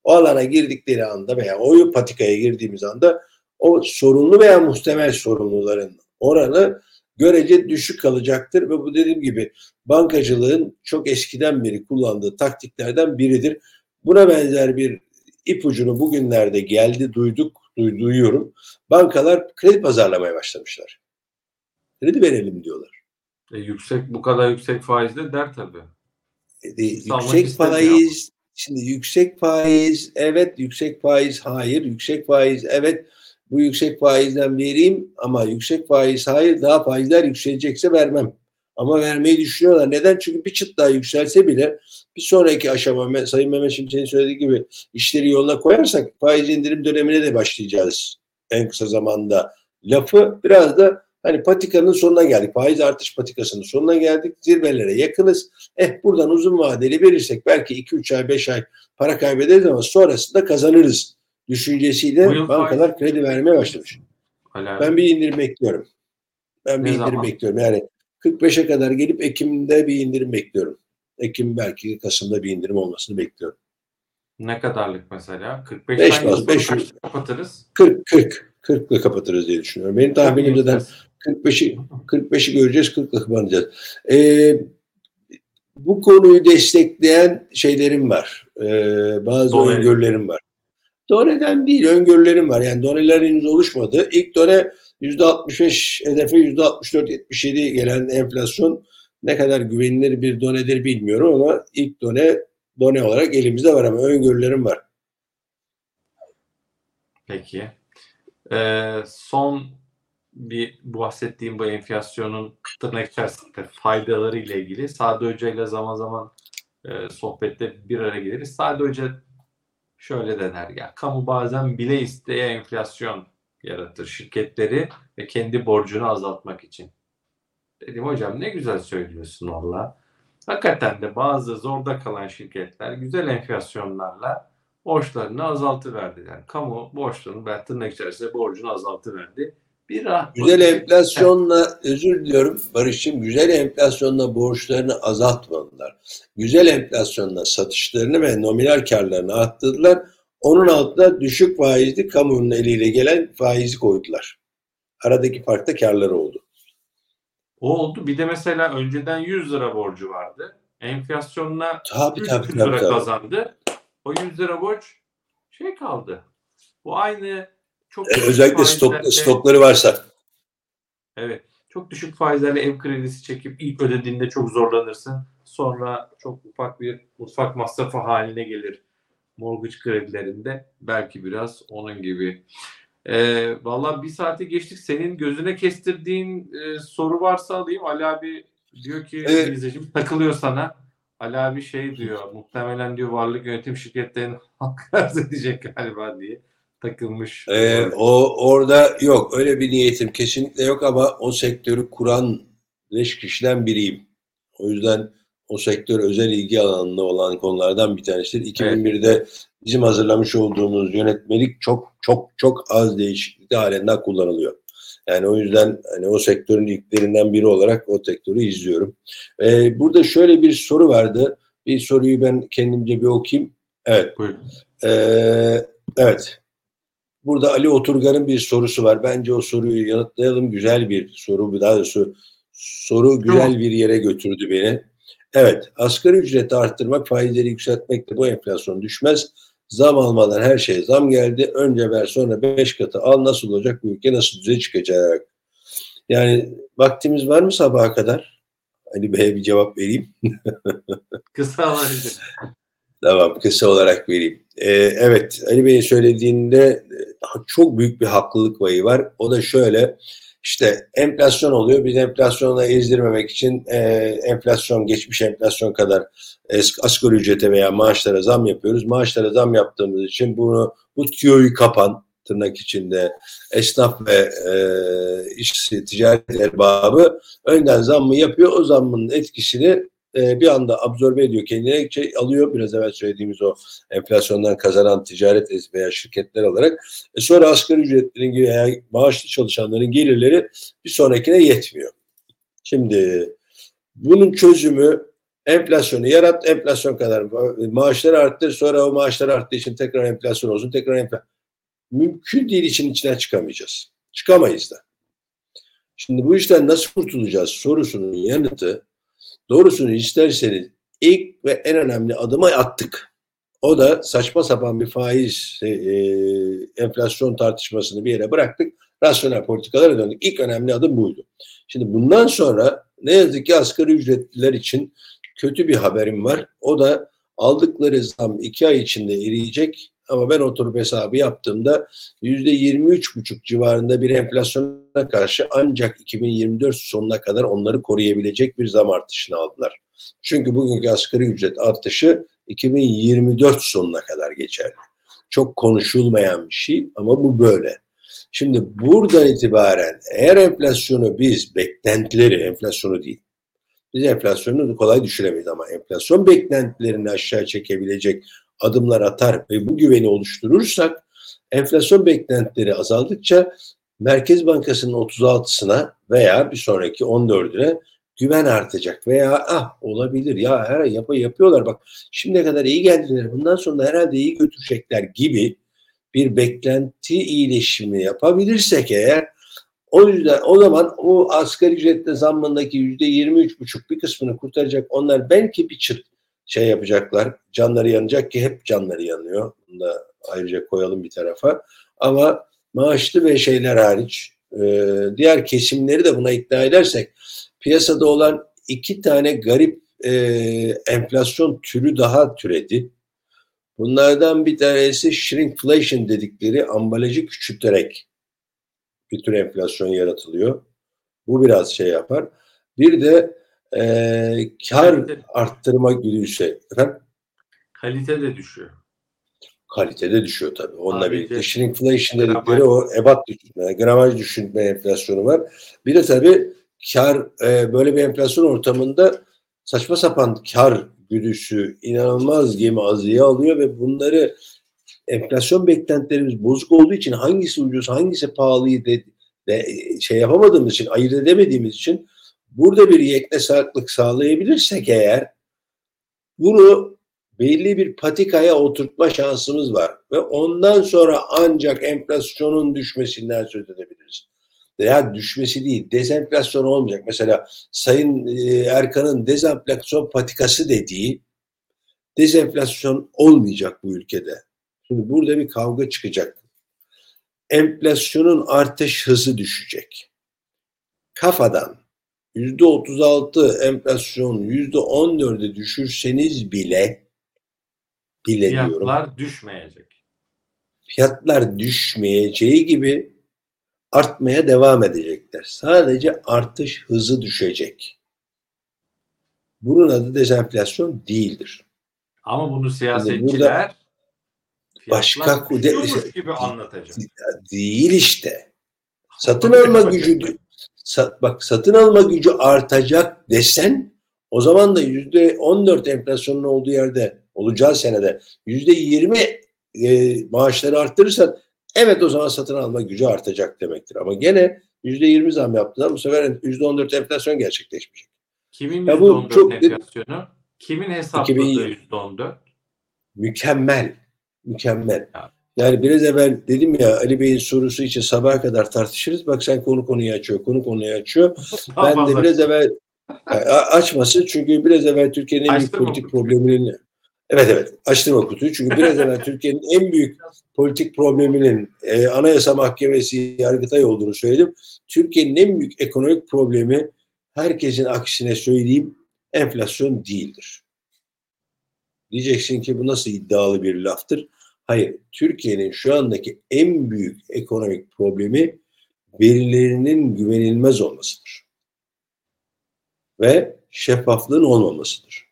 O alana girdikleri anda veya o patikaya girdiğimiz anda o sorunlu veya muhtemel sorumluların oranı görece düşük kalacaktır ve bu dediğim gibi bankacılığın çok eskiden beri kullandığı taktiklerden biridir. Buna benzer bir ipucunu bugünlerde geldi, duyduk, duy- duyuyorum. Bankalar kredi pazarlamaya başlamışlar. Kredi verelim diyorlar. E, yüksek bu kadar yüksek faizde der tabii. E, yüksek faiz, şimdi yüksek faiz, evet yüksek faiz, hayır, yüksek faiz, evet bu yüksek faizden vereyim ama yüksek faiz, hayır daha faizler yükselecekse vermem. Ama vermeyi düşünüyorlar. Neden? Çünkü bir çıt daha yükselse bile bir sonraki aşama Sayın Mehmet Şimşek'in söylediği gibi işleri yoluna koyarsak faiz indirim dönemine de başlayacağız en kısa zamanda. Lafı biraz da hani patikanın sonuna geldik. Faiz artış patikasının sonuna geldik. Zirvelere yakınız. Eh buradan uzun vadeli verirsek belki 2-3 ay 5 ay para kaybederiz ama sonrasında kazanırız düşüncesiyle yıl bankalar faiz- kredi vermeye başlamış. Abi. Ben bir indirim bekliyorum. Ben bir Ne indirim zaman? bekliyorum. Yani 45'e kadar gelip Ekim'de bir indirim bekliyorum. Ekim belki Kasım'da bir indirim olmasını bekliyorum. Ne kadarlık mesela? 45 Beş tane baz, yıl beş sonra yüz. kaçta kapatırız? 40 40 40'la kapatırız diye düşünüyorum. Benim tahminim zaten 45'i 45'i göreceğiz, 40'la kapanacağız. Ee, bu konuyu destekleyen şeylerim var. Ee, bazı öngörülerim var. Done'den değil, öngörülerim var. Yani doneler henüz oluşmadı. İlk done %65 hedefe %64-77 gelen enflasyon ne kadar güvenilir bir donedir bilmiyorum ama ilk done done olarak elimizde var ama öngörülerim var. Peki. Ee, son bir bahsettiğim bu enflasyonun tırnak içerisinde faydaları ile ilgili Sade Hoca ile zaman zaman e, sohbette bir araya geliriz. Sade Hoca şöyle de der ya kamu bazen bile isteye enflasyon yaratır şirketleri ve kendi borcunu azaltmak için. Dedim hocam ne güzel söylüyorsun valla. Hakikaten de bazı zorda kalan şirketler güzel enflasyonlarla borçlarını azaltıverdiler. Kamu borçlarını ben tırnak içerisinde borcunu azaltıverdi. Bir rahat Güzel enflasyonla özür diliyorum Barış'cığım güzel enflasyonla borçlarını azaltmadılar. Güzel enflasyonla satışlarını ve nominal karlarını arttırdılar. Onun altına düşük faizli kamunun eliyle gelen faizi koydular. Aradaki fark da karları oldu. O oldu. Bir de mesela önceden 100 lira borcu vardı. Enflasyonla Tabii 300 tabii lira tabii. tabii. kazandı. O 100 lira borç şey kaldı. Bu aynı çok Ee, Özellikle stok, stokları varsa. Evet. Çok düşük faizlerle ev kredisi çekip ilk ödediğinde çok zorlanırsın. Sonra çok ufak bir mutfak masrafı haline gelir mortgage kredilerinde. Belki biraz onun gibi. Ee, Valla bir saate geçtik. Senin gözüne kestirdiğin e, soru varsa alayım. Ali abi Diyor ki evet. izleyicim takılıyor sana. Ali abi şey diyor muhtemelen diyor varlık yönetim şirketlerinin halka arz edecek galiba diye takılmış. Ee, o orada yok öyle bir niyetim kesinlikle yok ama o sektörü kuran beş kişiden biriyim. O yüzden o sektör özel ilgi alanında olan konulardan bir tanesidir. 2001'de evet. bizim hazırlamış olduğumuz yönetmelik çok çok çok az değişiklik halinde kullanılıyor. Yani o yüzden hani o sektörün ilklerinden biri olarak o sektörü izliyorum. Ee, burada şöyle bir soru vardı. Bir soruyu ben kendimce bir okuyayım. Evet. Buyurun. Ee, evet. Burada Ali Oturgan'ın bir sorusu var. Bence o soruyu yanıtlayalım. Güzel bir soru. Daha doğrusu soru güzel bir yere götürdü beni. Evet, asgari ücreti arttırmak, faizleri yükseltmekle bu enflasyon düşmez. Zam almadan her şeye zam geldi. Önce ver sonra beş katı al. Nasıl olacak bu ülke? Nasıl düze çıkacak? Yani vaktimiz var mı sabaha kadar? Ali Bey'e bir cevap vereyim. kısa alabilir. Tamam kısa olarak vereyim. Ee, evet Ali Bey'in söylediğinde çok büyük bir haklılık payı var. O da şöyle işte enflasyon oluyor. Biz enflasyona ezdirmemek için e, enflasyon, geçmiş enflasyon kadar eski asgari ücrete veya maaşlara zam yapıyoruz. Maaşlara zam yaptığımız için bunu bu tüyoyu kapan tırnak içinde esnaf ve e, iş ticaret erbabı önden zammı yapıyor. O zammın etkisini e, bir anda absorbe ediyor kendine şey alıyor biraz evvel söylediğimiz o enflasyondan kazanan ticaret veya şirketler olarak e, sonra asgari ücretlerin veya maaşlı çalışanların gelirleri bir sonrakine yetmiyor. Şimdi bunun çözümü enflasyonu yarat, enflasyon kadar maaşları arttır, sonra o maaşlar arttığı için tekrar enflasyon olsun, tekrar enflasyon. Mümkün değil için içinden çıkamayacağız. Çıkamayız da. Şimdi bu işten nasıl kurtulacağız sorusunun yanıtı Doğrusunu isterseniz ilk ve en önemli adımı attık. O da saçma sapan bir faiz e, e, enflasyon tartışmasını bir yere bıraktık. Rasyonel politikalara döndük. İlk önemli adım buydu. Şimdi bundan sonra ne yazık ki asgari ücretliler için kötü bir haberim var. O da aldıkları zam iki ay içinde eriyecek ama ben oturup hesabı yaptığımda yüzde yirmi üç buçuk civarında bir enflasyona karşı ancak 2024 sonuna kadar onları koruyabilecek bir zam artışını aldılar. Çünkü bugünkü asgari ücret artışı 2024 sonuna kadar geçerli. Çok konuşulmayan bir şey ama bu böyle. Şimdi buradan itibaren eğer enflasyonu biz beklentileri, enflasyonu değil, biz enflasyonu kolay düşüremeyiz ama enflasyon beklentilerini aşağı çekebilecek adımlar atar ve bu güveni oluşturursak enflasyon beklentileri azaldıkça Merkez Bankası'nın 36'sına veya bir sonraki 14'üne güven artacak veya ah olabilir ya her yap yapıyorlar bak şimdiye kadar iyi geldiler bundan sonra herhalde iyi götürecekler gibi bir beklenti iyileşimi yapabilirsek eğer o yüzden o zaman o asgari ücretle zammındaki yüzde yirmi üç buçuk bir kısmını kurtaracak onlar belki bir çıt şey yapacaklar. Canları yanacak ki hep canları yanıyor. Bunu da ayrıca koyalım bir tarafa. Ama maaşlı ve şeyler hariç e, diğer kesimleri de buna ikna edersek piyasada olan iki tane garip e, enflasyon türü daha türedi. Bunlardan bir tanesi shrinkflation dedikleri ambalajı küçülterek bir tür enflasyon yaratılıyor. Bu biraz şey yapar. Bir de e, kar kalite, arttırma güdüsü. Efendim? Kalite de düşüyor. Kalite de düşüyor tabii. Onunla Abi birlikte shrinkflation dedikleri o ebat düşürme, gramaj düşürme enflasyonu var. Bir de tabii kar e, böyle bir enflasyon ortamında saçma sapan kar güdüsü inanılmaz gemi azıya alıyor ve bunları enflasyon beklentilerimiz bozuk olduğu için hangisi ucuz hangisi pahalıyı de, de şey yapamadığımız için ayırt edemediğimiz için burada bir yeknesaklık sağlayabilirsek eğer bunu belli bir patikaya oturtma şansımız var ve ondan sonra ancak enflasyonun düşmesinden söz edebiliriz. Veya düşmesi değil, dezenflasyon olmayacak. Mesela Sayın e, Erkan'ın dezenflasyon patikası dediği dezenflasyon olmayacak bu ülkede. Şimdi burada bir kavga çıkacak. Enflasyonun artış hızı düşecek. Kafadan yüzde otuz altı enflasyon yüzde on dörde düşürseniz bile bile Fiyatlar diyorum. Fiyatlar düşmeyecek. Fiyatlar düşmeyeceği gibi artmaya devam edecekler. Sadece artış hızı düşecek. Bunun adı dezenflasyon değildir. Ama bunu siyasetçiler başka de, gibi anlatacak. Değil işte. Satın alma gücü bak satın alma gücü artacak desen o zaman da yüzde 14 enflasyonun olduğu yerde olacağı senede yüzde 20 e, maaşları arttırırsan evet o zaman satın alma gücü artacak demektir. Ama gene yüzde 20 zam yaptılar bu sefer yüzde 14 enflasyon gerçekleşmeyecek. Kimin yüzde 14 çok, enflasyonu? Kimin hesapladığı yüzde 14? Mükemmel. Mükemmel. Yani biraz evvel dedim ya Ali Bey'in sorusu için sabaha kadar tartışırız. Bak sen konu konuyu açıyor, konu konuyu açıyor. ben de biraz evvel açmasın çünkü biraz evvel Türkiye'nin en büyük politik probleminin Evet evet açtırma kutuyu çünkü biraz evvel Türkiye'nin en büyük politik probleminin e, Anayasa Mahkemesi Yargıtay olduğunu söyledim. Türkiye'nin en büyük ekonomik problemi herkesin aksine söyleyeyim enflasyon değildir. Diyeceksin ki bu nasıl iddialı bir laftır? Hayır, Türkiye'nin şu andaki en büyük ekonomik problemi verilerinin güvenilmez olmasıdır. Ve şeffaflığın olmamasıdır.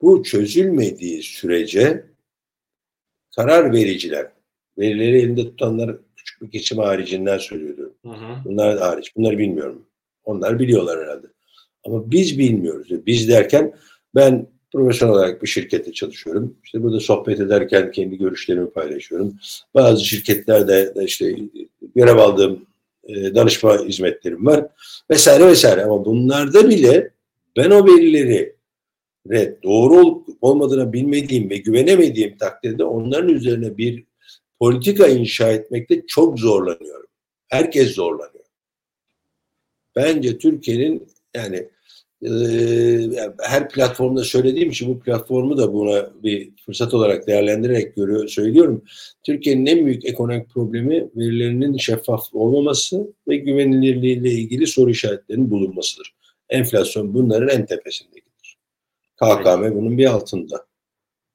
Bu çözülmediği sürece karar vericiler, verileri elinde tutanlar küçük bir geçim haricinden söylüyorum. Hı hı. Bunlar hariç. Bunları bilmiyorum. Onlar biliyorlar herhalde. Ama biz bilmiyoruz. Biz derken ben profesyonel olarak bir şirkette çalışıyorum. İşte burada sohbet ederken kendi görüşlerimi paylaşıyorum. Bazı şirketlerde işte görev aldığım e, danışma hizmetlerim var vesaire vesaire ama bunlarda bile ben o verileri ve doğru olup olmadığını bilmediğim ve güvenemediğim takdirde onların üzerine bir politika inşa etmekte çok zorlanıyorum. Herkes zorlanıyor. Bence Türkiye'nin yani her platformda söylediğim için bu platformu da buna bir fırsat olarak değerlendirerek görüyor, söylüyorum. Türkiye'nin en büyük ekonomik problemi verilerinin şeffaf olmaması ve güvenilirliğiyle ilgili soru işaretlerinin bulunmasıdır. Enflasyon bunların en tepesindedir. KKM bunun bir altında.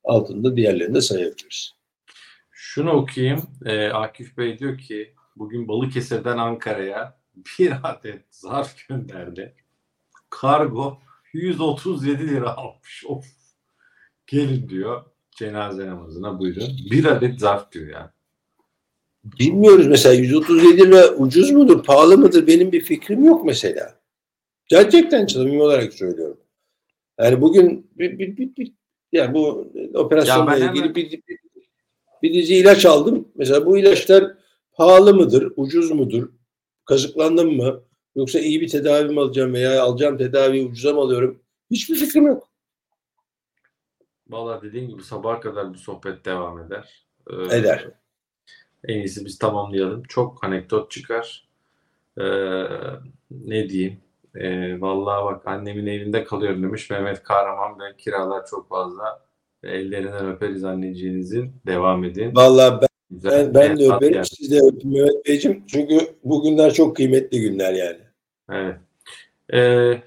Altında diğerlerini de sayabiliriz. Şunu okuyayım. Ee, Akif Bey diyor ki bugün Balıkesir'den Ankara'ya bir adet zarf gönderdi kargo 137 lira almış. Of. Gelin diyor cenaze namazına buyurun. Bir adet zarf diyor yani. Bilmiyoruz mesela 137 lira ucuz mudur, pahalı mıdır benim bir fikrim yok mesela. Gerçekten samimi olarak söylüyorum. Yani bugün bir, bir, bir, bir yani bu operasyonla ya ilgili hemen... bir, bir, bir dizi ilaç aldım. Mesela bu ilaçlar pahalı mıdır, ucuz mudur, kazıklandım mı? Yoksa iyi bir tedavi mi alacağım veya alacağım tedaviyi ucuza mı alıyorum? Hiçbir fikrim yok. Valla dediğin gibi sabaha kadar bu sohbet devam eder. Ee, Eder. En iyisi biz tamamlayalım. Çok anekdot çıkar. Ee, ne diyeyim? Ee, vallahi bak annemin evinde kalıyorum demiş Mehmet Kahraman. Ben kiralar çok fazla. Ellerinden öperiz anneciğinizin. Devam edin. Vallahi ben Güzel. Ben, ben de öperim. Siz de öpün Mehmet Beyciğim. Çünkü bu günler çok kıymetli günler yani. Evet. Ee,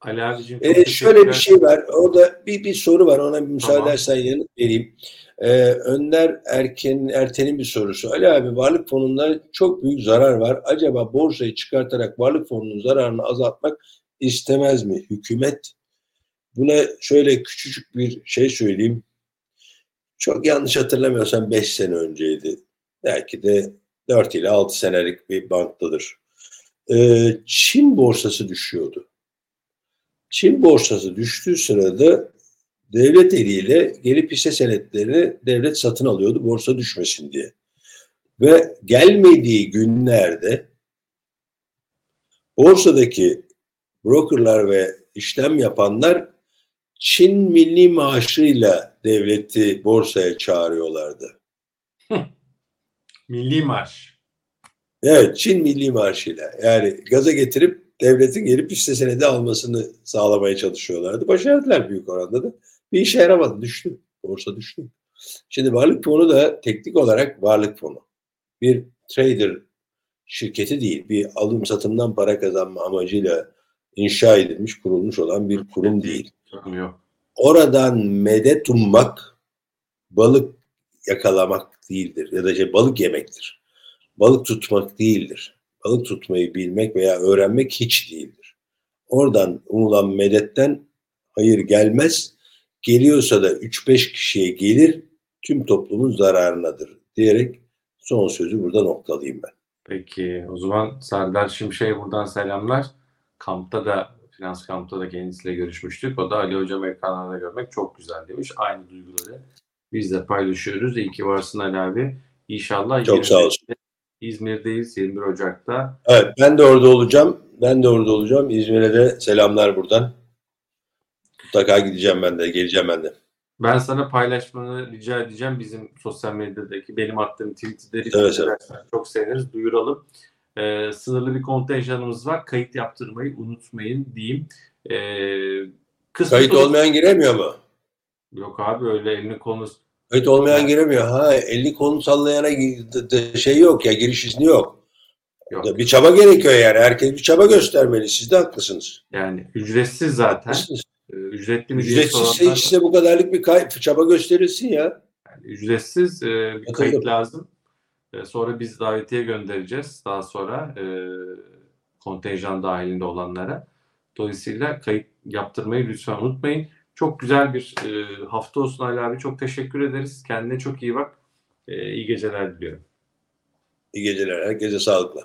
Ali abicim. Ee, şöyle bir şey var. Orada bir, bir soru var. Ona bir müsaade tamam. edersen yanıt vereyim. Ee, Önder Erken, Erten'in bir sorusu. Ali abi varlık fonunda çok büyük zarar var. Acaba borsayı çıkartarak varlık fonunun zararını azaltmak istemez mi hükümet? Buna şöyle küçücük bir şey söyleyeyim. Çok yanlış hatırlamıyorsam 5 sene önceydi. Belki de 4 ile 6 senelik bir banktadır. Ee, Çin borsası düşüyordu. Çin borsası düştüğü sırada devlet eliyle gelip hisse senetlerini devlet satın alıyordu borsa düşmesin diye. Ve gelmediği günlerde borsadaki brokerlar ve işlem yapanlar Çin milli maaşıyla devleti borsaya çağırıyorlardı. milli maaş. Evet, Çin milli maaşıyla. Yani gaza getirip devletin gelip hisse senedi almasını sağlamaya çalışıyorlardı. Başardılar büyük oranda da. Bir işe yaramadı, düştü. Borsa düştü. Şimdi varlık fonu da teknik olarak varlık fonu. Bir trader şirketi değil, bir alım satımdan para kazanma amacıyla inşa edilmiş, kurulmuş olan bir kurum değil. Oradan medet ummak balık yakalamak değildir ya da şey balık yemektir. Balık tutmak değildir. Balık tutmayı bilmek veya öğrenmek hiç değildir. Oradan umulan medetten Hayır gelmez. Geliyorsa da 3-5 kişiye gelir. Tüm toplumun zararınadır diyerek son sözü burada noktalayayım ben. Peki o zaman Serdar Şimşek'e buradan selamlar. Kampta da finans kampta da kendisiyle görüşmüştük. O da Ali Hocam ekranlarda görmek çok güzel demiş. Aynı duyguları biz de paylaşıyoruz. İyi ki varsın Ali abi. İnşallah Çok sağ olsun. İzmir'deyiz 21 Ocak'ta. Evet ben de orada olacağım. Ben de orada olacağım. İzmir'e de selamlar buradan. Mutlaka gideceğim ben de. Geleceğim ben de. Ben sana paylaşmanı rica edeceğim. Bizim sosyal medyadaki benim attığım tweetleri Evet, evet. çok seviniriz. Duyuralım. Ee, sınırlı bir kontenjanımız var. Kayıt yaptırmayı unutmayın diyeyim. Ee, kısmet Kayıt olmayan giremiyor mu? Yok abi öyle elini kolunu Kayıt olmayan giremiyor. Ha elini kolunu sallayana şey yok ya giriş izni yok. yok. Bir çaba gerekiyor yani. Herkes bir çaba göstermeli. Siz de haklısınız. Yani ücretsiz zaten. Haklısınız. Ee, Ücretli mi Ücretsizse soranlar- işte bu kadarlık bir kay- çaba gösterilsin ya. Yani ücretsiz e, bir Katıldım. kayıt lazım. E, sonra biz davetiye göndereceğiz daha sonra e, kontenjan dahilinde olanlara. Dolayısıyla kayıt yaptırmayı lütfen unutmayın. Çok güzel bir e, hafta olsun Ali abi. Çok teşekkür ederiz. Kendine çok iyi bak. E, iyi geceler diliyorum. İyi geceler. Herkese sağlıkla.